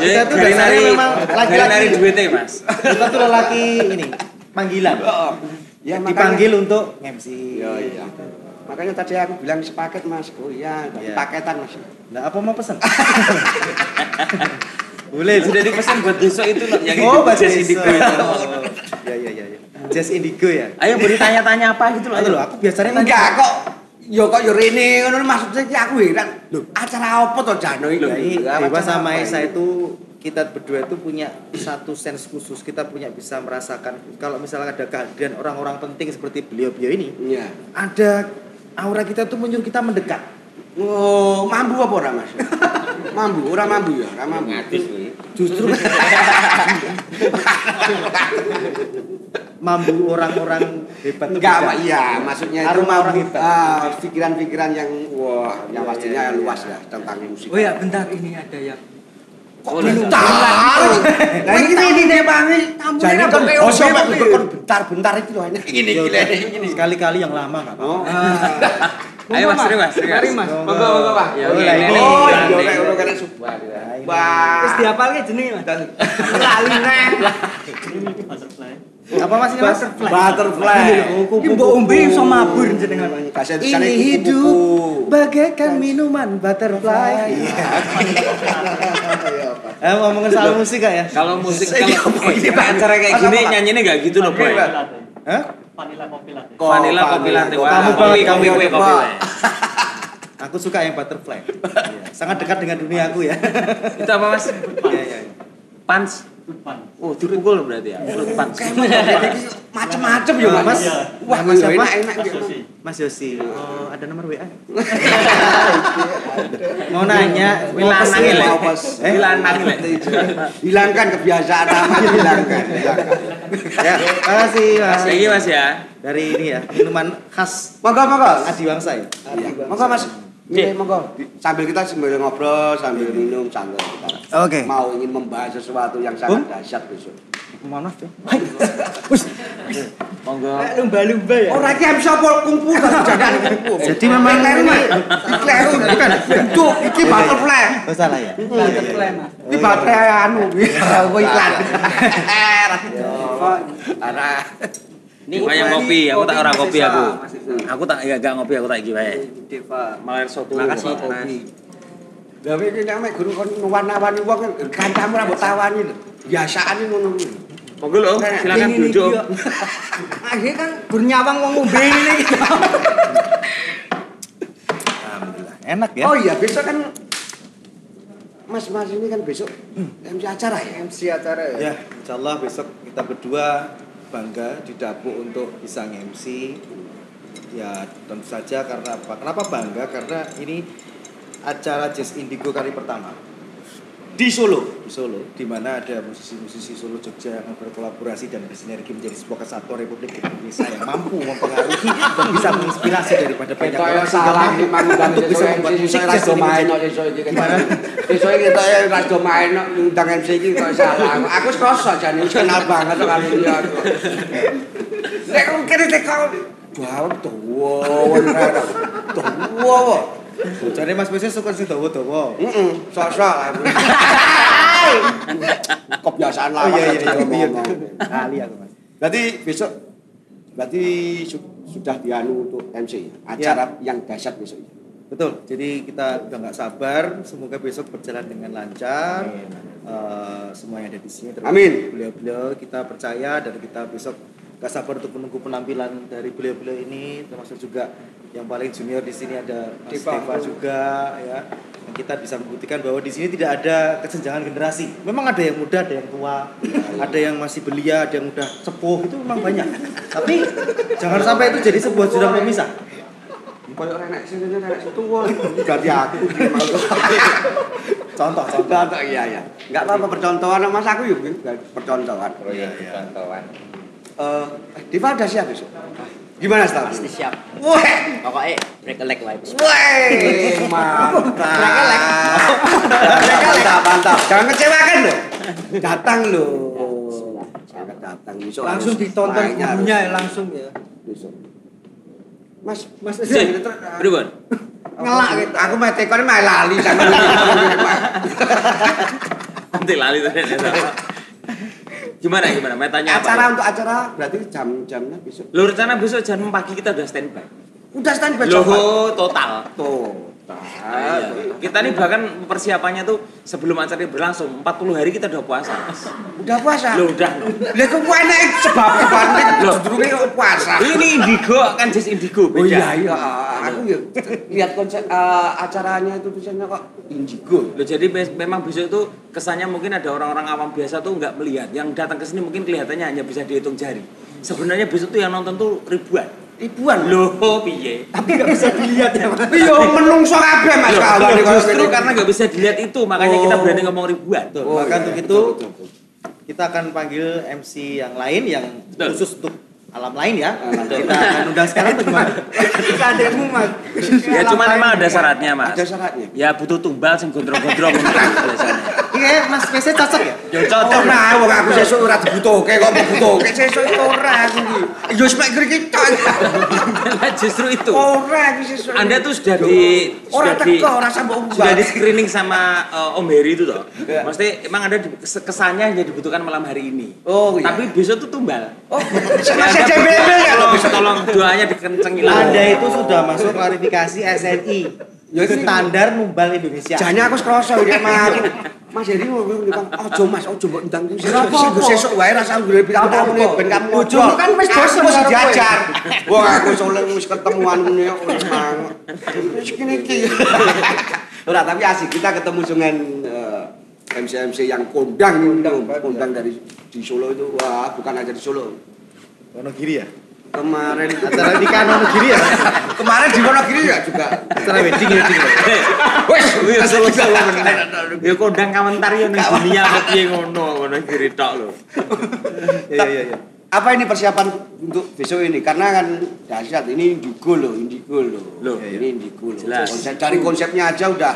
Ya, tuh dari nari, memang laki-laki. dari nari duitnya mas. kita tuh lelaki ini panggilan. Ya, makanya- Dipanggil untuk MC. Iya iya. Makanya tadi aku bilang sepaket Mas. Oh iya, Iya. paketan Mas. Nah, apa mau pesen? Boleh. Sudah dipesan buat besok itu loh, yang oh, itu Mas Jazz Indigo. Itu. Ya ya ya ya. Jazz Indigo ya. Ayo beri tanya-tanya apa gitu loh. Aduh, loh, aku biasanya nanya. Enggak kok. Yo kok yo rene ngono maksudnya ki aku heran. Lho, acara apa to Jano iki? Ya, Dewa acara sama Esa itu kita berdua itu punya satu sense khusus kita punya bisa merasakan kalau misalnya ada kehadiran orang-orang penting seperti beliau-beliau ini Iya. ada aura kita tuh menyuruh kita mendekat Oh, mambu apa ora Mas? mambu, ora mambu ya, ora mambu. Justru mambu orang-orang hebat Enggak. Pak. Iya, maksudnya itu mambu hebat. ah, pikiran-pikiran yang wah, yang Iya, pastinya iya, iya. luas ya tentang musik. Oh ya, bentar ini ada yang Kok bentar? Nah, ini ini dia Bang. Jadi kan oh siapa bentar-bentar itu loh hanya gini gini sekali-kali yang lama nggak apa-apa Oh. Ayo mas, terima mas. Mari Mas. Monggo monggo Pak. Ya, Oh, lah, ini. ini. Oh, Ini. iya udah kena subah. ini. Wah. Wis dihafalke jenenge Mas. Lali neh. Apa mas ini mas Butterfly. Iki mbok ombe iso mabur jenengan. Ini hidup bagaikan minuman butterfly Eh ngomongin soal musik gak ya? Kalau musik Ini kalau Pak? acara kayak gini nyanyinya nggak gitu loh, Boy. Hah? Vanilla kopi latte. Kopi Wah, Kamu kopi, banget, kopi, kamu kopi. Aku suka yang butterfly. Iya, Sangat dekat dengan dunia aku ya. Itu apa mas? Iya, iya. Pans. Oh, dipukul berarti ya. Motor, jadi macem-macem ya Mas. Iya. Wah, Mas siapa? enak-enak gitu. Mas Yosi, oh, ada nomor WA? Mau nanya. Eh? Wilanang ini. Hilangkan kebiasaan lama hilangkan. hilangkan. Ya, makasih Mas. Lagi Mas ya. Dari ini ya, minuman khas Monggo, monggo. Adiwangsa ya. Monggo Mas. Ini monggo. Sambil kita sambil ngobrol, sambil minum santai kita. Oke. Mau ingin membahas sesuatu yang sangat dahsyat besok. Mohon maaf ya. Monggo. Lumba-lumba ya. Orang iki bisa pol kungfu kan jangan kungfu. Jadi memang kleru ini- Mas. kleru bukan bentuk iki butterfly. Oh salah ya? Butterfly, Mas. Iki baterai anu kok iklan. Ara. Ini kayak ngopi, aku tak ora kopi aku. Mas Aku tak ya gak ngopi, aku tak iki wae. Deva. Malah soto. Makasih, Mas. Mas. Lah iki nek mek guru kon warna-warni wong kancamu ra mbok tawani lho. Biasane ngono kuwi. Monggo lho, silakan Ini nih, duduk. Akhirnya kan bernyawang wong ngombe ini. Alhamdulillah. Enak ya? Oh iya, besok kan Mas-mas ini kan besok MC acara ya? MC acara ya. Ya, insya Allah besok kita berdua bangga didapuk untuk bisa MC. Ya, tentu saja karena apa? Kenapa bangga? Karena ini acara Jazz Indigo kali pertama di Solo, di Solo, di mana ada musisi-musisi Solo Jogja yang berkolaborasi dan bersinergi menjadi sebuah kesatuan Republik Indonesia yang mampu mempengaruhi dan bisa menginspirasi daripada banyak orang sehingga mampu untuk bisa membuat musik jazz ini menjadi Gimana? Besok iki kita ya ras do main ngundang MC iki kok salah. Aku wis krasa jane kenal banget karo dia. Nek kok kene teko Wah, tuwa, ora. Tuwa. Jadi Mas Bese suka sing dawa-dawa. Heeh, sok-sok aku. Kebiasaan Oh lawas iya iya iya. iya. Kali aku Mas. Berarti besok berarti su- sudah dianu untuk MC acara yang dahsyat besok. Betul. Jadi kita udah nggak sabar. Semoga besok berjalan dengan lancar. Eh, semua yang ada di sini. Amin. Beliau-beliau kita percaya dan kita besok gak sabar untuk menunggu penampilan dari beliau-beliau ini. Termasuk juga yang paling junior di sini ada Mas Deva. Deva juga ya. Dan kita bisa membuktikan bahwa di sini tidak ada kesenjangan generasi. Memang ada yang muda, ada yang tua, ada yang masih belia, ada yang udah sepuh itu memang banyak. Tapi jangan sampai itu jadi sebuah jurang pemisah. Koyo ora nek sing nek situ ganti aku Contoh, contoh. Contoh iya ya. Enggak apa-apa percontohan Mas aku yuk percontohan. Oh iya, contohan. Eh, Diva udah siap besok? Gimana staff? Pasti siap. Wah, Pokoknya break a leg lah. Weh, mantap. Mantap, mantap. Jangan kecewakan loh. Datang loh. Jangan datang besok. Langsung ditonton gurunya ya langsung ya. Besok. Mas, Mas, Pripun? ngelak gitu. Aku mah tekon mah lali sama Nanti lali ternyata. Gimana gimana? Mau tanya apa? Acara untuk acara berarti jam-jamnya besok. Lu rencana besok jam 6 pagi kita udah standby. Udah standby coba. Loh, total. Total. Iya. Kita nih bahkan persiapannya tuh sebelum acara ini berlangsung 40 hari kita udah puasa. Udah puasa. Loh, udah. Lah kok enak sebab kebanding Loh. kok puasa. Ini indigo kan just indigo Oh iya iya, aku ya lihat konsep eh, acaranya itu tulisannya kok indigo. Loh, jadi memang besok itu kesannya mungkin ada orang-orang awam biasa tuh nggak melihat. Yang datang ke sini mungkin kelihatannya hanya bisa dihitung jari. Sebenarnya besok tuh yang nonton tuh ribuan. Ribuan. Loh, piye? Tapi nggak bisa dilihat ya, Mas. Iya, menungso kabeh Mas kalau justru gini. karena nggak bisa dilihat itu, makanya kita Oh. berani ngomong ribuan. Betul. Oh, Maka iya, untuk betul, itu betul, betul. kita akan panggil MC yang lain yang Betul. khusus untuk alam lain ya. Alam Kita akan undang sekarang atau gimana? Kita adekmu mas. Ya cuma memang ada syaratnya, Mas. Ada syaratnya. Ya butuh tumbal sing gondrong-gondrong gitu biasanya. Iya, Mas PC cocok ya? Ya cocok. Ora wong aku sesuk ora dibutuhke kok dibutuhke sesuk itu ora aku iki. Yo wis mek iki tok. Nah, Justru itu. Ora iki sesuk. Anda tuh sudah di Ora sudah di teko, ora sampe sudah di screening sama eh, Om Heri itu toh. Iya. Maksudnya emang kes- kesannya yang dibutuhkan malam hari ini. Oh, iya. Tapi besok tuh tumbal. Oh, Ya, masih Anda JBB ya tolong, doanya dikencengin. Anda itu sudah masuk klarifikasi SNI. Ya, ini- Standar Numbal Indonesia. Jane aku kroso iki Mas. Mas Heri ngomong ngomong, ojo Mas, ojo mbok ndang ku sesuk sesuk wae ra usah golek pirang tamu nih ben kamu Bojomu kan wis bosen wis diajar. Wong aku soleh wis ketemuan ngene kok wis mangut. Wis kene iki. Ora tapi asik kita ketemu dengan eh, MC-MC yang kondang kondang dari di Solo itu wah bukan aja di Solo. Wonogiri ya? Kemarin Acara nikahan Wonogiri ya? kemarin di Wonogiri ya juga. Acara wedding wedding. Wes, Ya selesai Ya kondang komentar ya ning dunia kok piye ngono ngono kiri tok lho. Iya iya iya. Apa ini persiapan untuk besok ini? Karena kan dahsyat ini indigo loh, indigo loh. Loh, ini indigo loh. Jelas. Konsep, dari konsepnya aja udah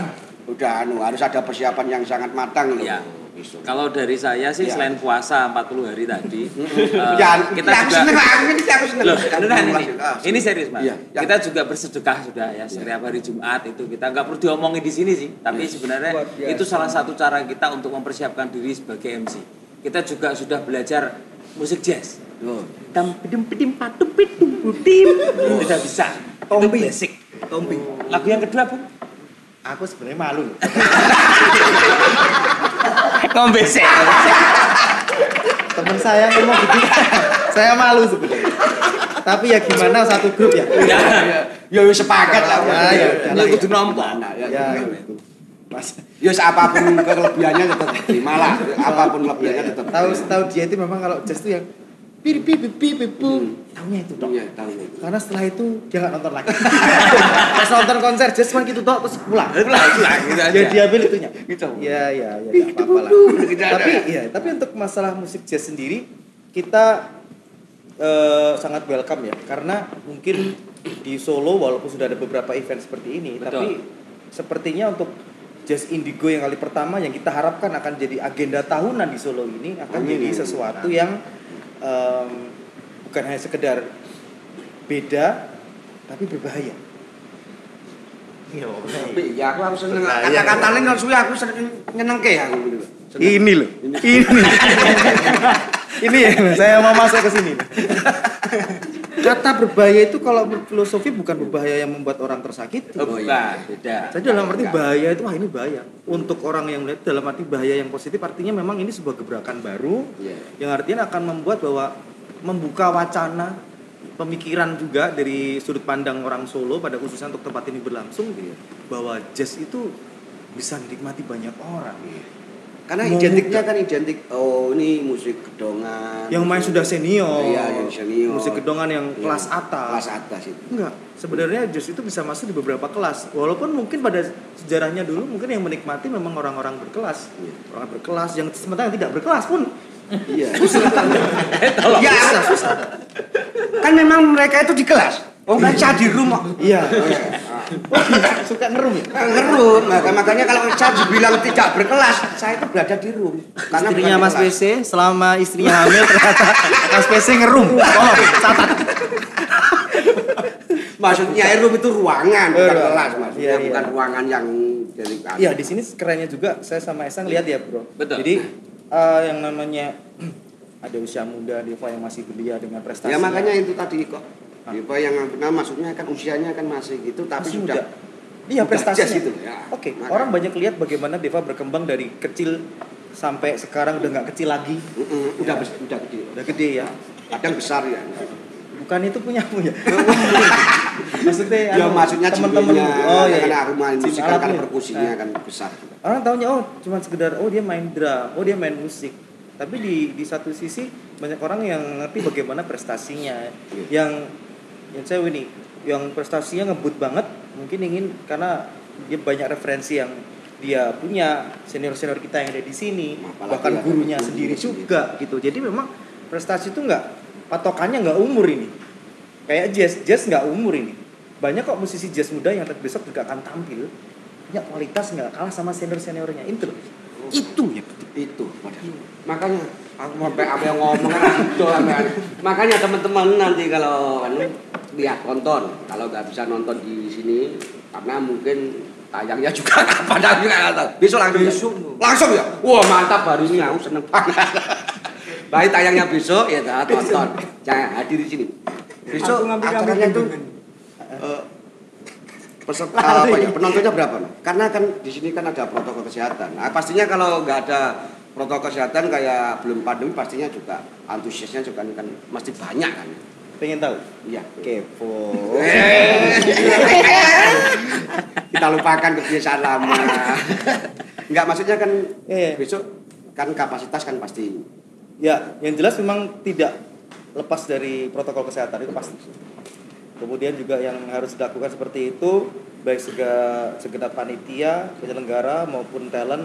udah anu harus ada persiapan yang sangat matang loh. Ya. Besok. Kalau dari saya sih Ya. selain puasa 40 hari tadi, Ya, kita ya, juga seneng, ini aku seneng. Loh, Kan beneran ini. ah, Ini serius, Mas. Iya, ya. Kita juga bersedekah sudah ya setiap hari Jumat itu kita nggak perlu diomongin di sini sih, tapi sebenarnya Luar biasa. itu salah satu cara kita untuk mempersiapkan diri sebagai MC. Kita juga sudah belajar musik jazz. Loh. Tam pidim pidim patum pitum putim. Sudah bisa. Itu basic. Tompi. Lagu yang kedua, Bu? Aku sebenarnya malu. Ngombe sih. Temen saya ngomong gitu. saya malu sebenarnya. Tapi ya gimana satu grup ya? Ya, Ya wis sepakat lah. Ya, ya, ya kudu nampa. Ya, Ya, ya. gitu. Mas. Ya apa pun kelebihannya tetap terima lah. Apa pun kelebihannya tetap. Tahu tahu dia itu memang kalau jazz itu yang pip pip pip pip pum. Tahunya itu dong. Iya, tahu itu. Karena setelah itu dia nggak nonton lagi. Pas nonton konser cuma gitu toh terus pulang. Pulang, pulang, gitu aja. Ya diambil itunya. Gitu. Ya ya ya nggak apa-apa lah. Gitu tapi ya tapi untuk masalah musik jazz sendiri kita eh, sangat welcome ya karena mungkin di Solo walaupun sudah ada beberapa event seperti ini Betul. tapi sepertinya untuk Jazz Indigo yang kali pertama yang kita harapkan akan jadi agenda tahunan di Solo ini akan Amin. jadi sesuatu yang em, bukan hanya sekedar beda tapi berbahaya. Tapi ya aku harus seneng. Nah, iya. Kata-katanya kalau suwe aku seneng nyenengke aku gitu. Ini loh. Ini. ini ya, saya mau masuk ke sini. Kata berbahaya itu kalau filosofi bukan berbahaya yang membuat orang tersakiti. Oh, bukan, beda. Jadi dalam arti bahaya itu wah ini bahaya. Untuk orang yang melihat dalam arti bahaya yang positif artinya memang ini sebuah gebrakan baru Iya. yang artinya akan membuat bahwa membuka wacana pemikiran juga dari sudut pandang orang Solo pada khususnya untuk tempat ini berlangsung bahwa jazz itu bisa dinikmati banyak orang. Karena Mau identiknya kan identik oh ini musik gedongan. Yang main sudah senior. Iya, yang senior. Musik gedongan yang Iya, kelas atas. Kelas atas itu. Enggak, sebenarnya jazz itu bisa masuk di beberapa kelas. Walaupun mungkin pada sejarahnya dulu mungkin yang menikmati memang orang-orang berkelas. Iya. Orang berkelas yang sementara yang tidak berkelas pun Iya. ya susah. kan memang mereka itu di kelas. Oh, saya di rumah. Iya. Suka ngerum ya? Ngerum, maka makanya kalau saya dibilang tidak berkelas, saya itu berada di room. Karena istrinya Mas kelas. PC selama istrinya hamil ternyata Mas PC ngerum. Tolong catat. Maksudnya room itu ruangan, bukan ruangan. kelas maksudnya, Iya, iya. bukan ruangan yang dari Iya di sini kerennya juga saya sama Esang lihat ya bro. Betul. Jadi eh, yang namanya ada usia muda Deva yang masih belia dengan prestasi. Ya makanya itu tadi kok. Apa yang nah, maksudnya kan usianya kan masih gitu tapi masih sudah muda. Iya sudah prestasi jazz gitu. Ya. Oke, Maka- orang banyak lihat bagaimana Deva berkembang dari kecil sampai sekarang udah nggak kecil lagi, Mm-mm, udah bes- udah gede. udah gede ya. Kadang besar ya. Bukan itu punya punya. Maksudnya Ya anu, maksudnya teman-teman oh iya. karena aku main musik kan, kan perkusinya Nah, kan besar. Orang tahunya oh cuma sekedar oh dia main drum, oh dia main musik. Tapi di di satu sisi banyak orang yang ngerti bagaimana prestasinya. Iya. Yang yang saya ini yang prestasinya ngebut banget mungkin ingin karena dia banyak referensi yang dia punya senior-senior kita yang ada di sini Apalagi bahkan gurunya guru sendiri juga gitu. Jadi memang prestasi itu nggak patokannya nggak umur ini. Kayak jazz jazz nggak umur ini. Banyak kok musisi jazz muda yang besok juga akan tampil punya kualitas nggak kalah sama senior seniornya itu loh. itu ya itu. Makanya aku mau apa yang ngomong kan kan. makanya teman-teman nanti kalau anu, lihat nonton kalau nggak bisa nonton di sini karena mungkin tayangnya juga kapan aku juga nggak tahu. Besok langsung besok. Langsung ya? Wah mantap hari ini aku seneng banget. Baik tayangnya besok ya tonton jangan hadir di sini. Besok acaranya itu eh, peserta apa ya? Penontonnya berapa? Karena kan di sini kan ada protokol kesehatan. Nah, pastinya kalau nggak ada protokol kesehatan kayak belum pandemi pastinya juga antusiasnya juga kan mesti banyak kan. Pengen tahu? Iya. Kepo. Kita lupakan kebiasaan lama. Nggak maksudnya kan Iya. besok kan kapasitas kan pasti. Ya yang jelas memang tidak lepas dari protokol kesehatan itu pasti. Kemudian juga yang harus dilakukan seperti itu baik segenap panitia, penyelenggara maupun talent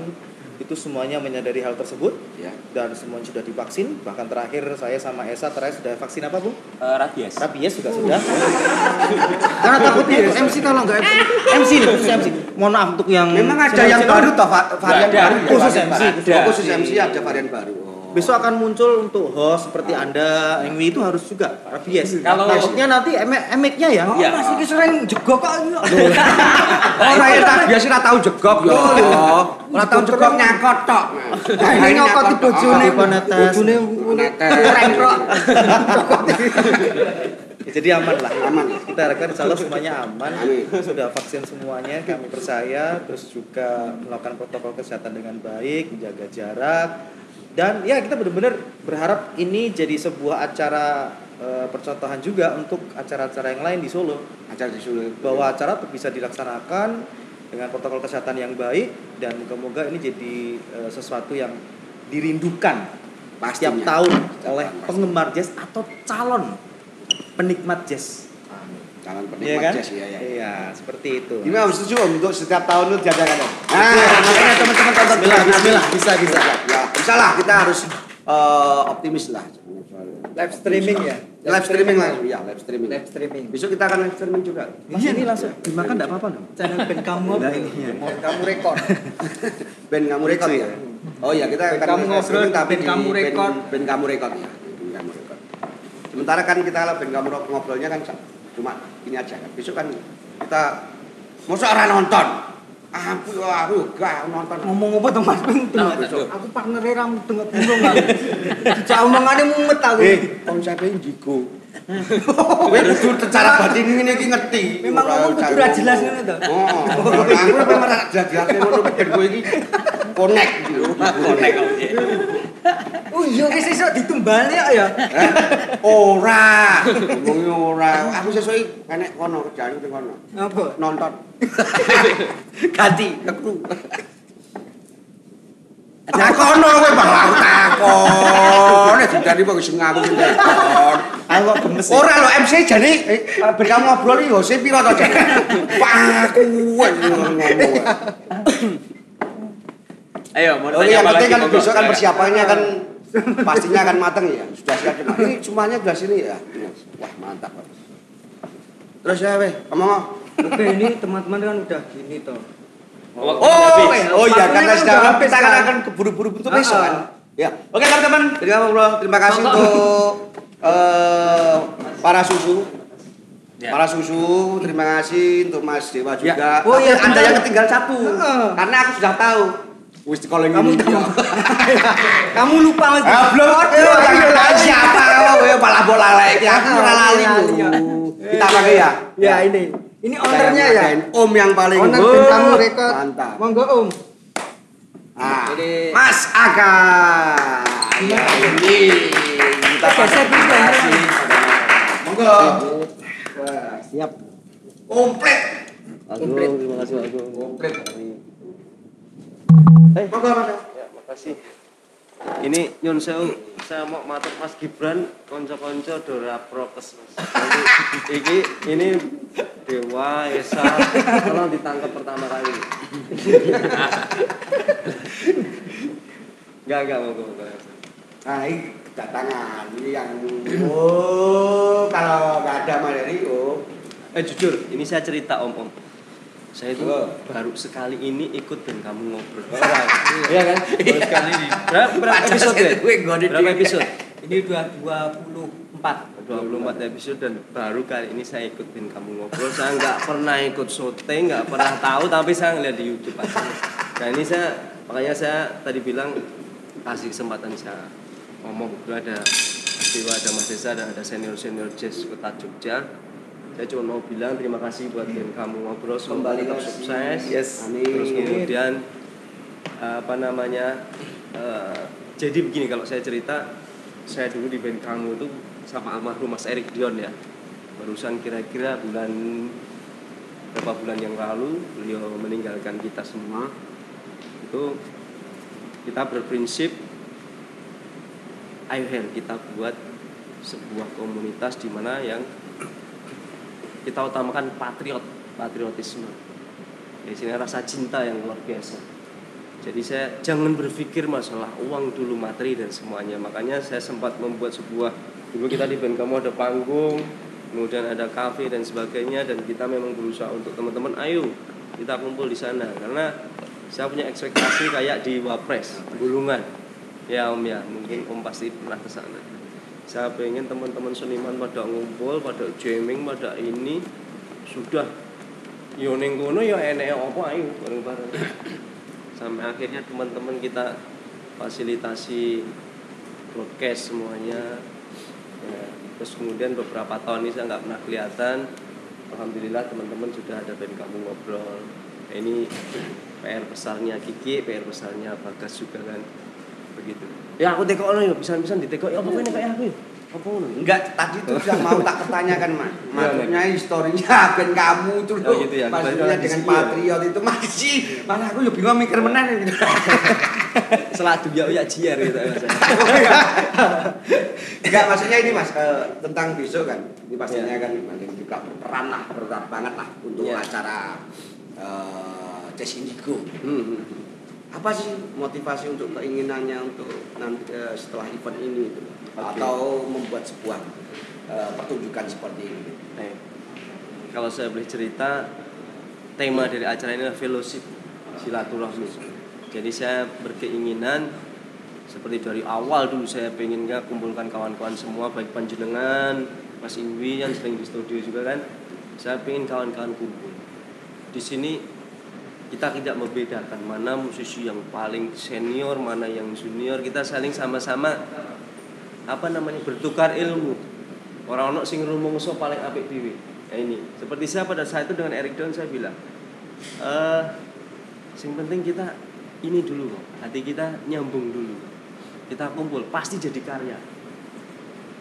itu semuanya menyadari hal tersebut Ya. dan semuanya sudah divaksin. Bahkan terakhir saya sama Esa terakhir sudah vaksin apa bu? Eh, rabies. Rabies juga sudah. Karena takutnya itu MC kalau nggak MC, MC nih, khusus MC. Mohon maaf untuk yang Memang ada yang baru toh va- varian baru ya, Khusus MC, khusus Oh, khusus. MC ada varian baru. Oh. Besok akan muncul untuk host seperti Anda, Engwi itu harus juga rabies. Kalau- maksudnya nanti emek emeknya ya. Iya. Masih ki sering jegok kok. Orang yang tak biasa ora tahu jegok yo. Ora tahu jegok nyangkot tok. Nah, ini nyokoti bojone. Apa netes? Bojone kurang kok. Ya, jadi aman lah. Aman. Kita harapkan insya Allah semuanya aman. Sudah vaksin semuanya, kami percaya. Terus juga melakukan protokol kesehatan dengan baik, menjaga jarak. Dan ya kita benar-benar berharap ini jadi sebuah acara eh, percontohan juga untuk acara-acara yang lain di Solo. Acara di Solo. bahwa acara bisa dilaksanakan dengan protokol kesehatan yang baik dan moga-moga ini jadi eh, sesuatu yang dirindukan Pastinya. setiap tahun oleh penggemar jazz atau calon penikmat jazz. Iya penikmat kan? jazz ya ya. Iya, seperti itu. Ini harus setuju Om, untuk setiap tahun itu diadakan. Om. Nah, Betul. makanya teman-teman tonton Bismillah, bismillah, bisa, bisa. Ya, bisa lah kita harus eh, optimis lah. Live streaming ya. Live streaming lah, ya live streaming. Live streaming. Besok kita akan live streaming juga. Mas ini langsung dimakan enggak apa-apa dong? Channel band kamu apa ini? Band kamu rekor. Band kamu rekod ya. Oh iya kita akan kamu live ngobrol, streaming tapi band kamu rekod. Band kamu rekod ya. Band kamu. Sementara kan kita lah band kamu ngobrolnya kan cuma ini aja kan. Besok kan kita masa orang nonton. Aku aku gak nonton. Ngomong apa tuh Mas Ping? Aku partner ram tengah burung aku. Dijak omongane mumet aku. Eh, indigo. Kowe kudu secara batin ngene iki ngerti. Memang ngomong kudu ra jelas ngono to. Oh, aku memang jelas ngono ben kowe iki connect gitu. Connect. Oh iya wis iso ditumbali kok ya. Eh, Ora, ngomongi ora. Aku sesuk iki enek kono kerjaan ning kono. Apa? Nonton. Ganti aku. Takono kowe bang aku takon. Nek didani kok sing ngaku sing takon. Ayo kok gemes. Ora lho MC jane eh, ben kamu ngobrol yo sing piro to jane. Pak aku ngomong. Ayo, mau Oh yang apa penting lagi, kan besok kan persiapannya kan pastinya akan matang ya. Sudah siap cuma ini semuanya sudah sini ya. Wah mantap. Terus ya weh, ngomong. Oke ini teman-teman kan udah gini toh. Oh, habis. oh iya karena kan sedang udah habis, kita kan kan? akan keburu-buru untuk Ah, besok ah. kan. Ya. Oke teman-teman, terima kasih terima kasih untuk eh, para susu. Ya. Para susu, terima kasih untuk Mas Dewa Ya. juga. Oh iya, Anda yang ketinggal satu. Heeh. Karena aku sudah tahu. Wis kalau Kamu ini. tahu. Kamu lupa Mas. Ah, belum. Siapa kau, eh, malah bola lagi. Aku ora lali lu. Kita pakai ya. Ya ini. Ini ownernya ya. Om yang paling Owner kamu rekod. Mantap. Monggo Om. Ah, Mas Aga. Ya, ini kita kasih dulu ya. kasih. Monggo. Siap. Komplit. Komplit. terima kasih Agung. Komplit. Eh. Ya, makasih. Ini nyun sewu, saya mau matur Mas Gibran, konco-konco Dora Prokes Mas. Iki ini Dewa Esa, tolong ditangkap pertama kali. Enggak, enggak, mau mau Nah, ini kedatangan ini yang oh kalau nggak ada Mas Heri, oh Eh jujur, ini saya cerita om om. Saya itu Oh. baru sekali ini ikut dan kamu ngobrol. Iya kan? Baru sekali ini. Berapa, berapa episode ya? Berapa episode? Ini udah 24. 24 episode dan baru kali ini saya ikut dan kamu ngobrol. Saya nggak pernah ikut syuting, nggak pernah tahu, tapi saya ngeliat di YouTube aja. Nah ini saya makanya saya tadi bilang kasih kesempatan saya ngomong itu ada Dewa, ada Mas Desa, dan ada senior senior jazz kota Jogja. Saya cuma mau bilang terima kasih buat dan kamu ngobrol semoga Kembali tetap sukses. Yes. Amin. Terus kemudian apa namanya eh, jadi begini kalau saya cerita saya dulu di band kamu itu sama almarhum Mas Erik Dion ya barusan kira-kira bulan beberapa bulan yang lalu beliau meninggalkan kita semua itu kita berprinsip ayo kita buat sebuah komunitas di mana yang kita utamakan patriot patriotisme. Di sini rasa cinta yang luar biasa. Jadi saya jangan berpikir masalah uang dulu materi dan semuanya. Makanya saya sempat membuat sebuah dulu kita di band kamu ada panggung kemudian ada kafe dan sebagainya dan kita memang berusaha untuk teman-teman ayo kita kumpul di sana. Karena saya punya ekspektasi kayak di Wapres Bulungan. Ya Om ya. Mungkin Om pasti pernah ke sana saya pengen teman-teman seniman pada ngumpul pada jamming pada ini. Sudah. Yo ning kono yo enek apa ayo bareng-bareng. Sampai akhirnya teman-teman kita fasilitasi broadcast semuanya. Ya, terus kemudian beberapa tahun ini saya nggak pernah kelihatan. Alhamdulillah teman-teman sudah ada band kamu ngobrol. Ini PR besarnya Kiki PR besarnya Bagas juga kan. Begitu ya aku tekok lo bisa-bisa ditekok ya apa ini kayak aku ya apa ngono? Enggak, tadi tuh sudah mau tak pertanyakan mas Iya, Maksudnya historinya band kamu itu loh Oh, gitu ya. Maksudnya dengan ya. patriot itu masih Malah aku ya bingung mikir menang gitu Seladu ya ya jiar gitu Mas. Enggak, maksudnya ini mas eh, Tentang besok kan Ini pastinya Iya. kan Makin juga berperan lah Berperan banget lah Untuk Iya. acara eh Indigo. Apa sih motivasi untuk keinginannya untuk nanti eh, setelah event ini itu Oke. atau membuat sebuah eh, pertunjukan seperti ini Baik. Kalau saya boleh cerita, tema dari acara ini adalah fellowship, silaturahmi. Jadi saya berkeinginan seperti dari awal dulu saya pengen nggak kumpulkan kawan-kawan semua baik panjenengan, Mas Ingwi yang sering di studio juga kan. Saya pengen kawan-kawan kumpul. Di sini kita tidak membedakan mana musisi yang paling senior, mana yang junior. Kita saling sama-sama apa namanya bertukar ilmu. Orang ono sing rumongso paling apik dhewe. Nah ini, seperti saya pada saat itu dengan Eric Down saya bilang, eh sing penting kita ini dulu, hati kita nyambung dulu. Kita kumpul, pasti jadi karya.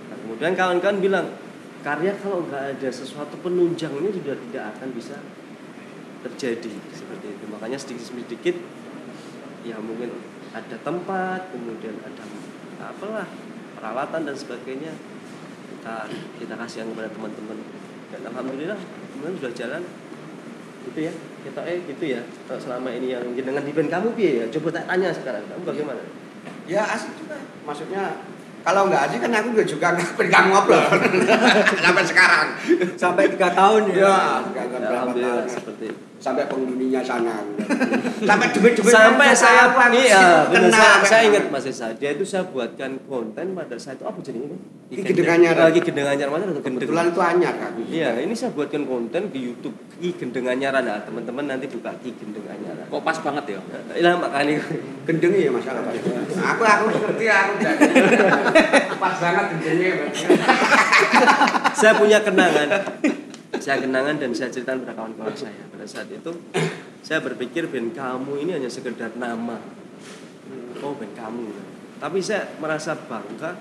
Nah, kemudian kawan-kawan bilang, karya kalau nggak ada sesuatu penunjangnya sudah tidak akan bisa terjadi seperti itu. Makanya sedikit-sedikit ya mungkin ada tempat, kemudian ada apalah peralatan dan sebagainya kita kita kasihkan kepada teman-teman. Dan alhamdulillah kemudian sudah jalan. Gitu ya kita eh gitu ya Kalau selama ini yang dengan di band kamu piye ya coba tak tanya sekarang. Kamu bagaimana? Ya asik juga. Maksudnya kalau nggak asik kan aku juga nggak pegang ngobrol. Sampai sekarang. Sampai tiga tahun ya. ya berapa alhamdulillah tahun. seperti itu. Sampai penghuninya sana. Sampai duit-duit sampai saya apa iya benar, saya, saya ingat Mas Esa dia itu saya buatkan konten pada saat itu. Apa jadi ini? Ki Gendeng Anyar. lagi gendeng anyar mana atau gendeng kebetulan itu anyar kan Iya, ini saya buatkan konten di YouTube. Ki Gendeng Anyaran. Nah, teman-teman nanti buka Ki Gendeng Anyaran. Kok pas banget ya? Iya, makanya. Gendeng ya masalah Pak. aku aku ngerti aku pas banget gendengnya saya punya kenangan. Saya kenangan dan saya ceritakan pada kawan-kawan saya. Pada saat itu saya berpikir band kamu ini hanya sekedar nama. Oh, band kamu. Tapi saya merasa bangga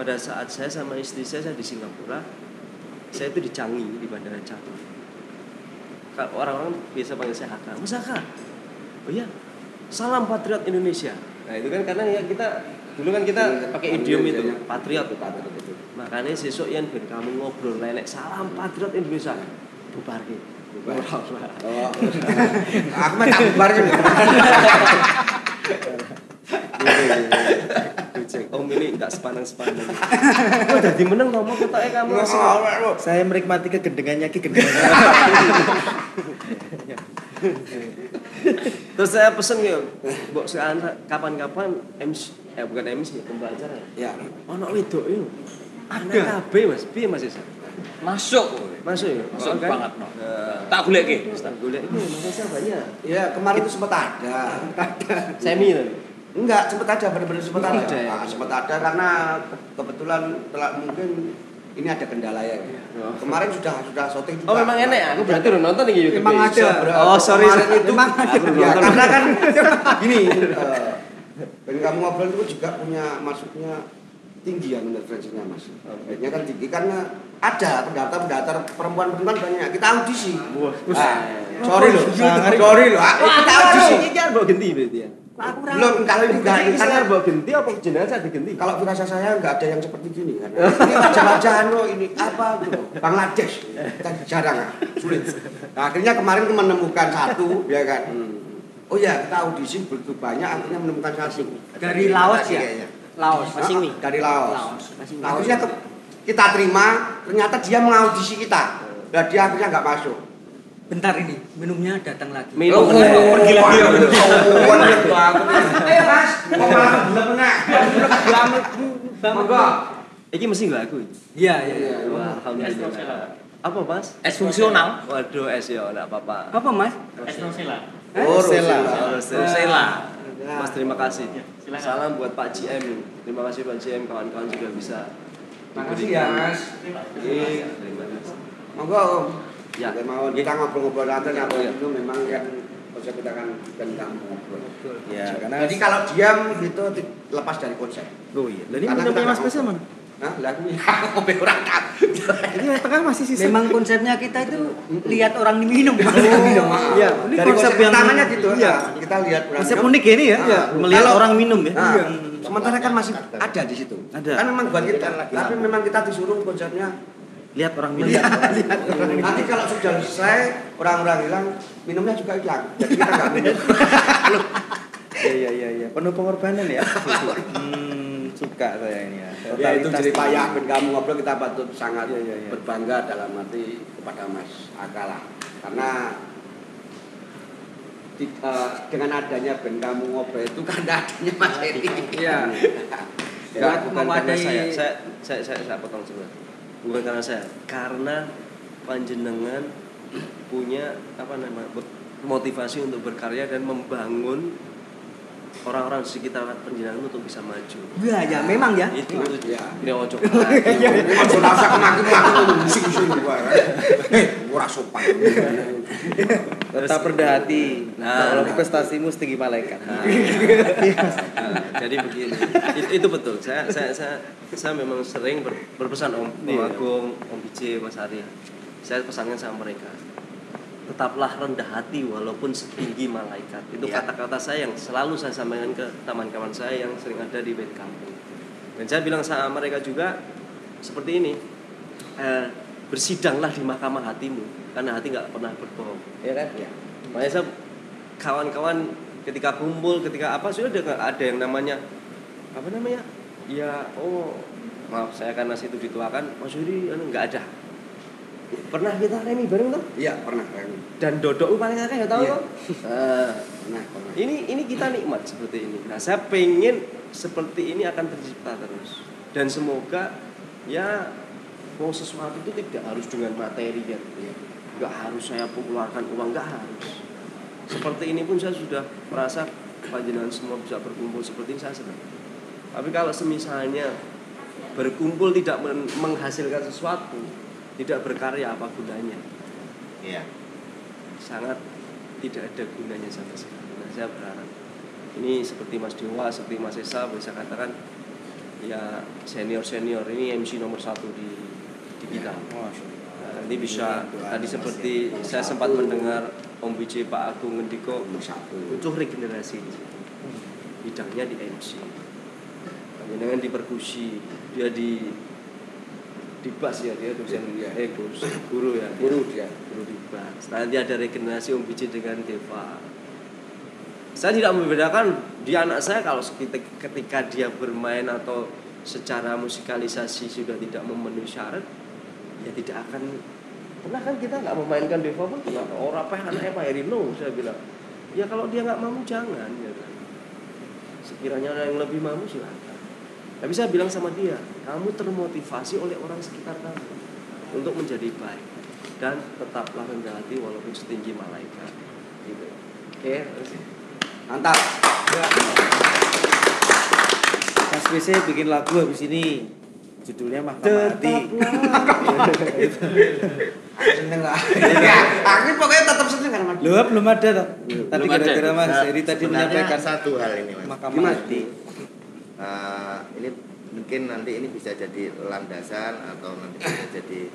pada saat saya sama istri saya, saya di Singapura. Saya itu di Changi, di Bandara Changi. Orang-orang biasa panggil saya Aka. Mas Aka. Oh iya. Salam Patriot Indonesia. Nah, itu kan karena ya kita dulu kan kita pakai idiom itu patriot patriot makanya sesuk yang ben kamu ngobrol nenek salam patriot Indonesia bubar. Gitu oh aku mah tak bubar juga. Om ini nggak sepanang sepanang. Kok jadi meneng ngomong ketoknya kamu. Langsung. Saya menikmati kegendengannya ki gendengannya. Terus saya pesen ya, mbok kapan-kapan MC eh bukan MC pembacara. ya. Ono wedok itu. Ada kabeh Mas. Piye Mas Isa? Masuk. Masuk ya? Masuk kan? banget no. Nah, Tak golek ki. tak golek itu Mas Isa banyak. ya kemarin itu sempat ada ada Semi kan? Enggak, sempat ada, benar-benar sempat ada. ada ya? Ah, sempat ada karena ke- kebetulan telah mungkin ini ada kendala ya. Oh. Kemarin sudah sudah syuting juga. Oh memang enek, aku berarti udah nonton nih YouTube. Memang ada. Oh sorry. Kemarin itu Memang ada. Ya, karena kan gini, eh, dan kamu ngobrol itu juga punya maksudnya tinggi ya menurut referensinya mas. Akhirnya kan tinggi karena ada pendaftar-pendaftar perempuan-perempuan banyak. Kita audisi. Wah, Ah, sorry loh, sorry loh. Aku kita audisi. Ini kan bawa ganti berarti ya. Belum kalau ini enggak ini Saya saya bawa genti apa saya digenti? kalau firasat saya nggak ada yang seperti gini kan. Ini wajah-wajahan loh ini apa gitu. Bangladesh. Kita jarang ah, sulit. Nah, akhirnya kemarin menemukan satu ya kan. Oh ya, kita audisi begitu banyak akhirnya menemukan satu. Dari Laos ya? Laos. Masing dari Laos. Laos. Akhirnya ke- kita terima, ternyata dia mengaudisi kita. Nah, dia akhirnya nggak masuk. Bentar ini, minumnya datang lagi. Minum Oh, pergi oh, lagi ya. oh, oh, Ayo mas, mau malah belum kena. Monggo. Iki mesti nggak aku. Iya, iya, iya. Wah, alhamdulillah. Apa mas? Es fungsional. Waduh es ya, enggak apa-apa. Apa, Mas? Es Rosella. Oh, Rosella. Rosella. Rosella. Mas terima kasih. silakan. Salam buat Pak GM. Terima kasih Pak GM kawan-kawan juga bisa. Makasih ya mas. Iya, terima kasih. Monggo Om. Ya. Kita mau kita ngobrol-ngobrol nanti Ya, ya. itu memang yang konsep kita kan kan kamu ngobrol. Ya, karena Jadi kalau diam itu lepas dari konsep. Oh iya. Lah ini Karena minumnya kita Mas ngobrol. mana? Hah? Orang kan. Ini yang tengah masih sisa. Memang konsepnya kita itu lihat orang diminum. Minum. Iya, ini dari konsep konsep yang- utamanya gitu. iya. Nah, Kita lihat orang Konsep unik ya ini ya, Iya. melihat Kalau- orang minum ya. Nah, Iya. sementara kan masih ada di situ. Ada. Kan memang buat kita, tapi memang kita disuruh konsepnya Lihat orang minum. lihat. Nanti kalau sudah selesai orang-orang hilang, minumnya juga hilang. Jadi kita nggak minum. Iya iya iya iya. Penuh pengorbanan ya. hmm, suka saya ini ya. Ya itu jadi payah ben kamu ngobrol kita patut sangat Iya, iya, iya. berbangga dalam arti kepada Mas Akala karena di- eh, dengan adanya ben kamu ngobrol itu karena adanya Mas Eri. Iya. Buat bukan karena saya. Saya saya saya, saya potong sebentar. Bukan karena saya, karena panjenengan punya apa namanya motivasi untuk berkarya dan membangun orang-orang di sekitar panjenengan untuk bisa maju. Iya, ya, memang ya. Itu itu Ya. ini ojo. Ini mau rasa kemaki-maki musik-musik gua. Eh, ora sopan. Tetap rendah hati. Nah, Kalau nah. prestasimu setinggi malaikat. Nah, jadi begini, itu, itu betul. Saya, saya, saya, saya memang sering ber- berpesan Om, Om Iya. Agung, Om Bije, Mas Ari. Saya pesankan sama mereka, tetaplah rendah hati walaupun setinggi malaikat. Itu Iya. kata-kata saya yang selalu saya sampaikan ke teman-teman saya yang sering ada di band kampung. Dan saya bilang sama mereka juga seperti ini, eh, bersidanglah di mahkamah hatimu, karena hati nggak pernah berbohong. Ya kan? Ya. Makanya saya kawan-kawan ketika kumpul ketika apa sudah ada yang namanya apa namanya ya oh maaf saya karena situ dituakan Mas Yuri anu, nggak ada pernah kita remi bareng tuh? Iya, pernah Remi. dan dodok paling akeh ya tahu Iya. kok. Nah, Pernah, pernah. ini ini kita nikmat seperti ini. Nah saya pengen seperti ini akan tercipta terus. Dan semoga ya mau sesuatu itu tidak harus dengan materi ya. Nggak harus saya keluarkan uang nggak harus. Seperti ini pun saya sudah merasa panjenengan semua bisa berkumpul seperti ini saya senang. Tapi kalau semisalnya berkumpul tidak men- menghasilkan sesuatu tidak berkarya apa gunanya Iya. sangat tidak ada gunanya sama sekali. Nah, saya berharap ini seperti Mas Dewa, seperti Mas Esa bisa katakan ya senior senior ini MC nomor satu di di kita. Nah, nanti bisa tadi seperti saya sempat mendengar Om BJ Pak Agung Ngendiko butuh regenerasi. Bidangnya di MC. Dengan di perkusi, dia di di bass ya dia dosen eh guru, guru ya. Guru dia. guru di bass nanti ada regenerasi Om Biji dengan Deva. Saya tidak membedakan dia anak saya kalau ketika dia bermain atau secara musikalisasi sudah tidak memenuhi syarat ya tidak akan pernah kan kita nggak memainkan Deva pun? Kenapa orang apa anaknya Pak Heri no saya bilang. Ya kalau dia nggak mau jangan ya kan. Sekiranya ada yang lebih mampu silakan tapi saya bilang sama dia kamu termotivasi oleh orang sekitar kamu untuk menjadi baik dan tetaplah rendah hati walaupun setinggi malaikat gitu oke Mantap. Mas WC bikin lagu habis ini. Judulnya Mahkamah Hati. Seneng lah. Ya, aku pokoknya tetap seneng kan Mas. Loh, belum ada toh. Tadi gara-gara Mas Nah, Eri tadi menyampaikan satu hal ini mas Mahkamah? Hati. Eh, ini mungkin nanti ini bisa jadi landasan atau nanti bisa jadi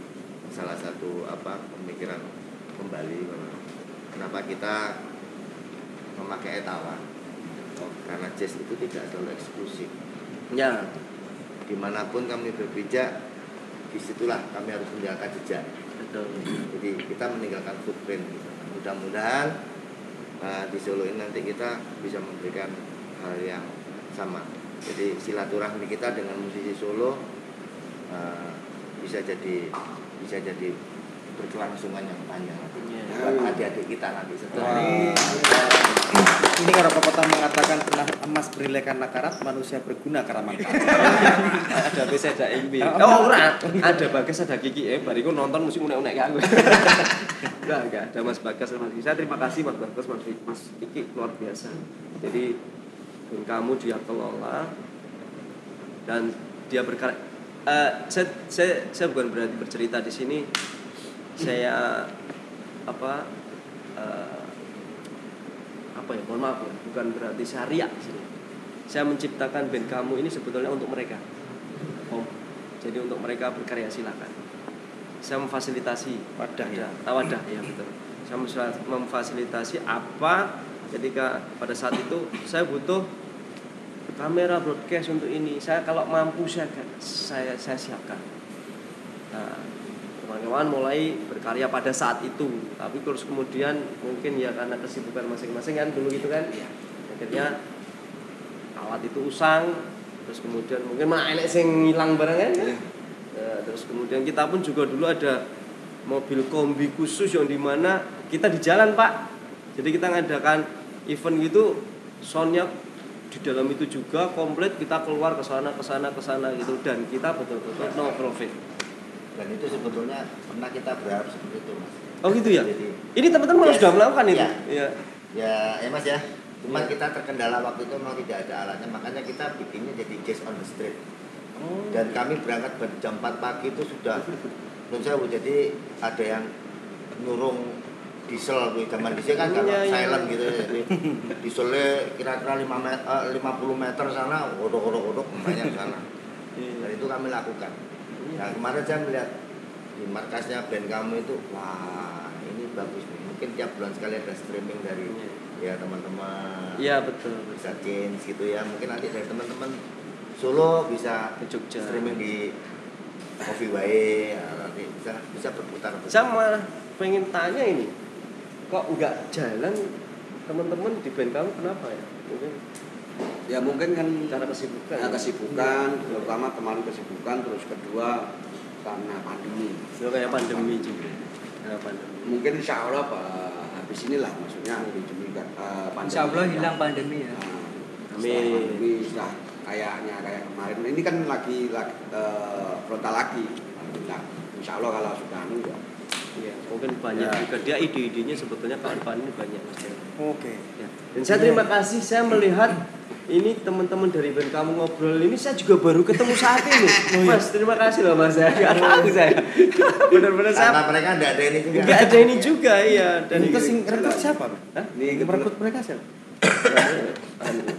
salah satu apa pemikiran kembali. Kenapa kita memakai etawa karena jazz itu tidak selalu eksklusif. Ya. di mana pun kami berpijak di situlah kami harus meninggalkan jejak. Betul. jadi kita meninggalkan footprint. Mudah-mudahan uh, di Solo ini nanti kita bisa memberikan hal yang sama jadi silaturahmi kita dengan musisi Solo uh, bisa jadi bisa jadi berkelangsungan yang panjang nantinya buat adik-adik kita nanti setelah ini. Ini kalau pepatah mengatakan pernah emas berilekan nakarat, manusia berguna karena manfaat. ada bisa ada Imi. Oh, Oh, ora. Ada Bagas ada Kiki eh bariku nonton musik unek-unek aku. Enggak, enggak ada Mas Bagas sama Mas Kiki. Saya terima kasih Mas Bagas Mas Kiki luar biasa. Jadi dan kamu dia kelola dan dia berkarya Eh, saya, saya saya bukan berarti bercerita di sini. Saya apa eh, apa ya mohon maaf ya bukan berarti syariah di sini. Saya menciptakan band kamu ini sebetulnya untuk mereka. Om jadi untuk mereka berkarya silakan. Saya memfasilitasi. Wadah ya. Ah, wadah ya betul. Saya memfa- memfasilitasi apa ketika pada saat itu saya butuh kamera broadcast untuk ini. Saya kalau mampu saya saya, saya siapkan. Nah kawan-kawan mulai berkarya pada saat itu. Tapi terus kemudian mungkin ya karena kesibukan masing-masing kan dulu gitu kan. Akhirnya alat itu usang terus kemudian mungkin malah enek sing ngilang barang kan Nah, terus kemudian kita pun juga dulu ada mobil kombi khusus yang di mana kita di jalan pak. Jadi kita ngadakan event gitu soundnya di dalam itu juga komplit kita keluar ke sana ke sana ke sana gitu dan kita betul-betul no profit dan itu sebetulnya pernah kita berharap seperti itu mas oh gitu ya Jadi, ini teman-teman Yes. sudah melakukan itu Iya. ya ya ya mas ya cuma Iya. kita terkendala waktu itu memang tidak ada alatnya makanya kita bikinnya jadi jazz on the street oh. dan kami berangkat ber- jam 4 pagi itu sudah menurut saya jadi ada yang nurung diesel Bu. zaman diesel kan kalau Iya, iya. silent gitu ya dieselnya kira-kira 5 meter, 50 meter sana odok-odok-odok banyak sana. Dan itu kami lakukan. Nah kemarin saya melihat di markasnya band kamu itu wah ini bagus nih. Mungkin tiap bulan sekali ada streaming dari ya teman-teman. Iya betul bisa Kins gitu ya. Mungkin nanti dari teman-teman Solo bisa ke Jogja. streaming di Coffee Way ya, nanti bisa bisa berputar saya malah pengen tanya ini kok nggak jalan teman-teman di band kamu kenapa ya mungkin Ya mungkin kan karena kesibukan karena kesibukan, terutama kemarin kesibukan, terus kedua karena pandemi. ya kayak pandemi juga karena pandemi Mungkin insya Allah Pak, habis inilah maksudnya demi uh, pandemi. Insya Allah hilang pandemi ya. Nah, Amin. pandemi sudah kayaknya kayak kemarin. Ini kan lagi, lagi eh, frontal lagi. Alhamdulillah. Insya Allah kalau sudah anu ya. Iya, mungkin banyak Ya. juga dia ide-idenya sebetulnya kawan-kawan ini banyak Mas. Oke. Ya. Dan saya terima kasih saya melihat ini teman-teman dari band kamu ngobrol ini saya juga baru ketemu saat ini. Mas, terima kasih loh Mas saya. Gak tahu saya. Benar-benar saya karena mereka tidak ada ini juga Enggak ada ini juga iya dan Itu sing rekrut siapa? Hah? Ini Merekrut mereka siapa?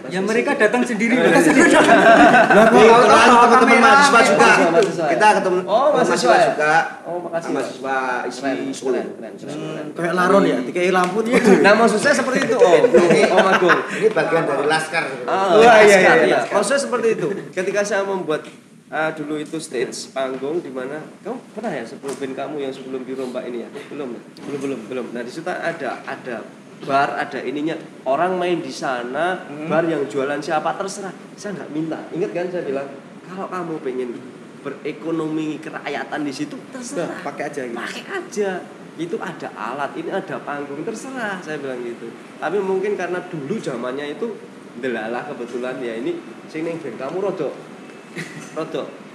Ya mereka datang sendiri. Nah, kebetulan teman-teman mahasiswa juga. Mahasiswa ya? Kita ketemu Oh, mahasiswa ya? juga. Oh, makasih. Mahasiswa isi Solo. keren. Kayak laron ya, dikai lampu tuh. Nah, maksud saya seperti itu, Om. Om Agung. ini bagian dari laskar Oh, iya, iya, iya, iya. Maksudnya seperti itu. Ketika saya membuat ah, dulu itu stage panggung di mana kamu pernah ya sebelum band kamu yang sebelum di Mbak ini ya? Belum. ya? Belum, belum, belum. Nah, di situ ada ada bar, ada ininya. Orang main di sana, bar yang jualan siapa terserah. Saya nggak minta. Ingat kan saya bilang, kalau kamu pengen berekonomi kerakyatan di situ terserah pakai aja gitu. pakai aja itu ada alat ini ada panggung terserah saya bilang gitu tapi mungkin karena dulu zamannya itu delalah kebetulan ya ini sini kamu rodok rodok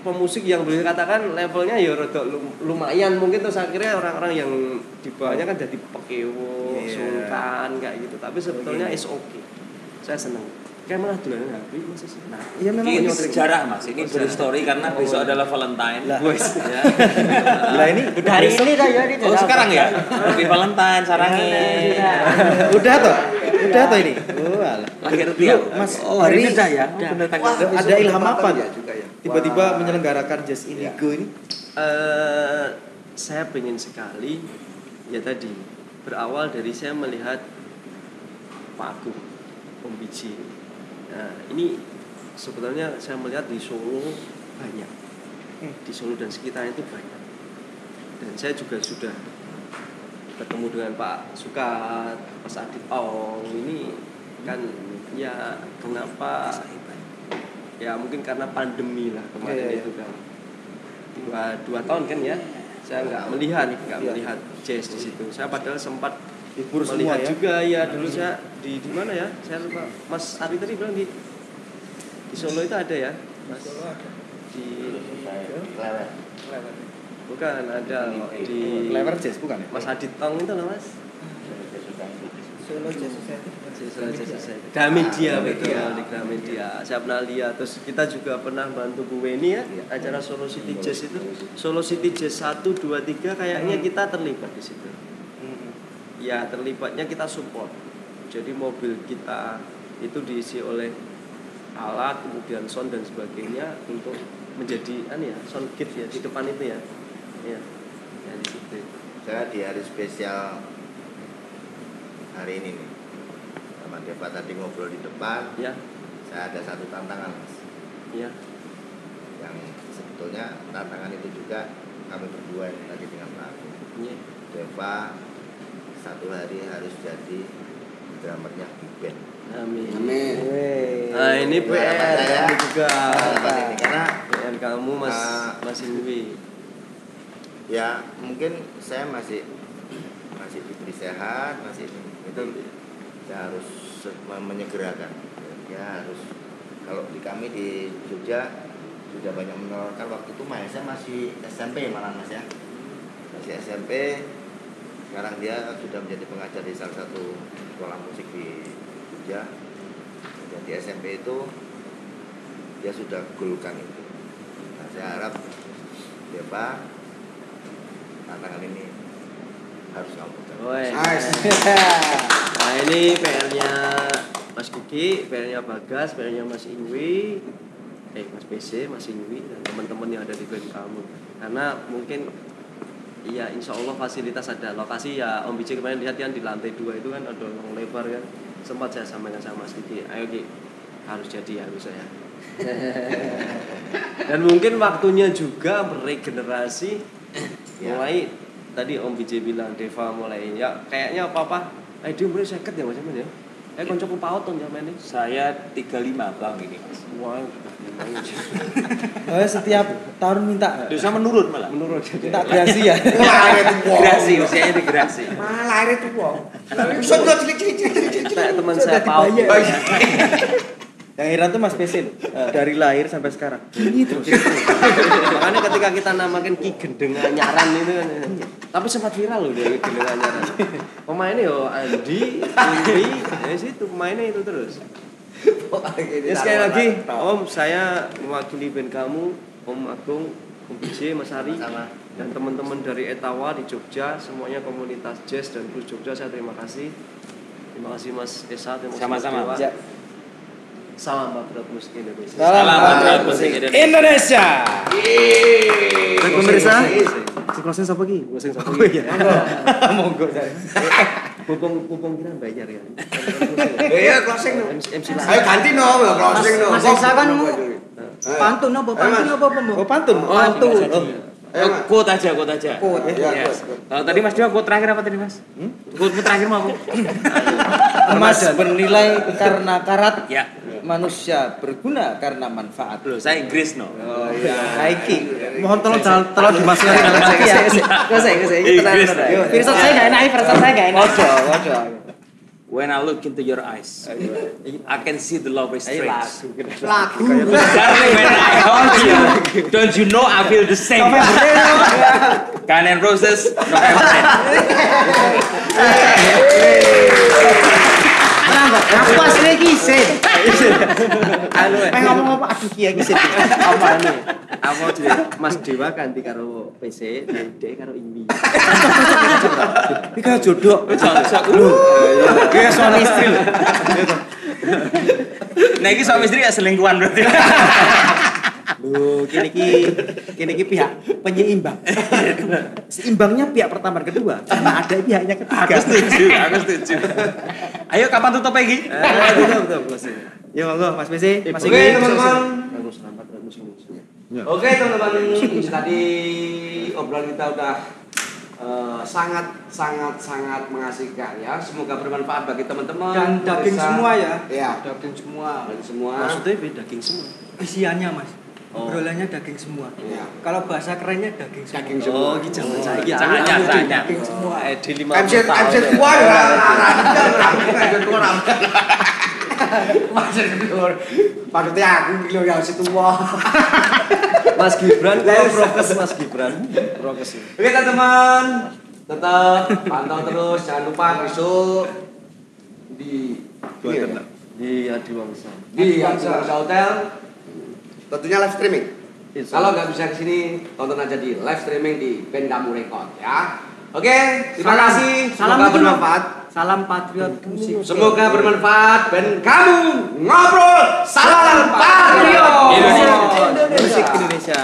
pemusik yang boleh katakan levelnya ya lu- lumayan mungkin terus akhirnya orang-orang yang di bawahnya kan jadi pekewo Iya. sultan kayak gitu tapi sebetulnya is okay saya seneng kayak malah duluan habis masih seneng nah, Iya memang Ini sejarah mas, ini berhistory karena besok adalah Valentine. Lah. Wes, ya. Lah ini Udah hari ini dah ya. Oh sekarang ya? Happy Valentine, sarangin. udah toh? Udah toh ini? Oh, alah. Lahir dia. Mas, Oh hari ini dah ya. Tanggal. Wah, ada ilham apa ya juga ya. Tiba-tiba menyelenggarakan Jazz Indigo ini. Eh, saya pengen sekali ya tadi berawal dari saya melihat Pak Agung Om Biji. Nah, ini sebetulnya saya melihat di Solo banyak. Di Solo dan sekitarnya itu banyak. Dan saya juga sudah ketemu dengan Pak Sukat, Mas Adit Ong ini kan ya kenapa ya mungkin karena pandemi lah kemarin Iya, iya. itu kan. Dua, dua tahun kan ya? Saya nggak melihat nggak Iya. melihat jazz di situ. Saya padahal sempat Libur semua melihat ya? juga ya dulu saya di di mana ya? Saya lupa. Mas Ari tadi bilang di di Solo itu ada ya? Mas di bukan ada di Lever Jazz bukan ya? Mas Adit Tong itu loh Mas. Solo Jazz Society. Gramedia betul di Gramedia. Saya pernah lihat terus kita juga pernah bantu Bu Weni ya acara Solo City Jazz itu. Solo City Jazz 1 2 3 kayaknya kita terlibat di situ. Ya, terlibatnya kita support. Jadi mobil kita itu diisi oleh alat, kemudian sound dan sebagainya untuk menjadi an ya, sound kit ya di depan itu ya. Ya. Ya di situ. Saya di hari spesial hari ini nih sama Deva tadi ngobrol di depan Ya, saya ada satu tantangan mas ya. yang sebetulnya tantangan itu juga kami berdua yang tadi dengan Pak Agung. Ya. Deva satu hari harus jadi drummernya big band Amin. Amin. Nah, ini PR saya. juga. Harapan ini karena PR kamu Mas Ah. Mas Inwi. ya mungkin saya masih masih diberi sehat masih itu saya harus menyegerakan. Ya harus kalau di kami di Jogja sudah banyak menawarkan waktu itu mas saya masih SMP malah mas ya. Masih SMP sekarang dia sudah menjadi pengajar di salah satu sekolah musik di Jogja. Dan di SMP itu dia sudah gulkan itu. Nah, saya harap dia Pak tantangan ini harus kamu. Nice. Nah, ini PR-nya Mas Kuki, PR-nya Bagas, PR-nya Mas Inwi, eh Mas PC, Mas Inwi dan teman-teman yang ada di band kamu. Karena mungkin Iya, insya Allah fasilitas ada. Lokasi ya Om Bici kemarin lihat kan di lantai dua itu kan ada lorong lebar kan. Sempat saya sampaikan sama Mas Kiki, ayo Ki, harus jadi harus saya. Dan mungkin waktunya juga beregenerasi Ya. mulai tadi Om BJ bilang Deva mulai ya kayaknya apa apa eh dia mulai seket ya macam ya eh konco paut tuh zaman ini Saya 35 bang ini. wow Oh, setiap tahun minta Dosa menurun malah. menurut minta gerasi ya. Gerasi usianya digerasi. Malah akhirnya tuh wong. Sono cilik-cilik. kayak teman saya paut. Yang heran tuh Mas PC loh. Dari lahir sampai sekarang. Ini terus. makanya ketika kita namakan Ki Gendeng Anyaran itu kan tapi sempat viral loh dari Gendeng Anyaran pemainnya yo Andi Indri ya situ pemainnya itu terus Ya sekali lagi, Om, saya mewakili band kamu, Om Agung, Om BJ, Mas Ari, dan teman-teman dari Etawa di Jogja, semuanya komunitas jazz dan blues Jogja, saya terima kasih. Terima kasih Mas Esa, terima kasih Mas Sama-sama. Dewa. Salam Bapak Musik Indonesia. Salam buat musik Indonesia. Indonesia. Baik pemirsa, Si closing siapa ki? Musik satu Oh iya. Monggo saya. Pupung pupung kira bayar ya. Iya, closing no. MC, lah. Ayo ganti no, closing no. Mas Esa kan pantun apa? Pantun apa apa mau? Oh pantun. Ayo, Mas. Quote aja, quote aja. Quote. Iya, Yes. quote, quote. Tadi Mas Dewa quote terakhir apa tadi Mas? Quote terakhir mau apa? Emas bernilai karena karat. Ya. Manusia berguna karena manfaat. Loh, saya Inggris no. Oh iya. Saiki. Mohon tolong jangan tolong dimasukkan dalam hati ya. Gak usah, gak usah. Ini tenang, Inggris. Firasat saya gak enak, firasat saya gak enak. Ojo, ojo. When I look into your eyes, I can see the love is strange. Lagu. Darling, when I hold you, don't you know I feel the same? Gun and Roses, November 10. Apa sih lagi sen? Anu eh. Eh ngomong apa? Aduh kiai ki apa anu? Apa jadi Mas Dewa ganti karo PC, Dek karo Inwi. Iki jodoh. Loh, Kayak suami istri. Nah, ini suami istri ya selingkuhan berarti. Loh, kini ki kini ki pihak penyeimbang. Seimbangnya pihak pertama dan kedua, karena ada pihaknya ketiga. Aku setuju, aku setuju. Ayo kapan tutup lagi? Eh, betul closing. Ya monggo Mas Messi, Mas Oke teman-teman. Selamat. Oke teman-teman, ini tadi obrolan kita udah eh, sangat sangat sangat mengasihkan ya. Semoga bermanfaat bagi teman-teman. Dan daging semua ya. Ya. Daging semua. Daging semua. Maksudnya daging semua. Isiannya mas. Oh. Obrolannya daging semua. Iya. Kalau bahasa kerennya daging semua. Daging semua. Oh, iki jaman saiki. Cahaya, cahaya. Daging semua. Eh, di 50 MC tahun. MC ya. tua ya. MC tua Mas tua. Maksudnya aku kilo yang situ tua. Mas Gibran, kalau prokes Mas Gibran. Prokes. Oke teman-teman, tetap pantau terus. Jangan lupa besok di Iya, Di Adiwangsa. di Angsa Hotel. Tentunya live streaming. Insya Kalau Allah. nggak bisa ke sini, tonton aja di live streaming di band kamu record ya. Oke, terima Salam. kasih. Salam Semoga bermanfaat. Salam patriot musik. Semoga bermanfaat dan kamu ngobrol salam patriot. Indonesia. Musik Indonesia.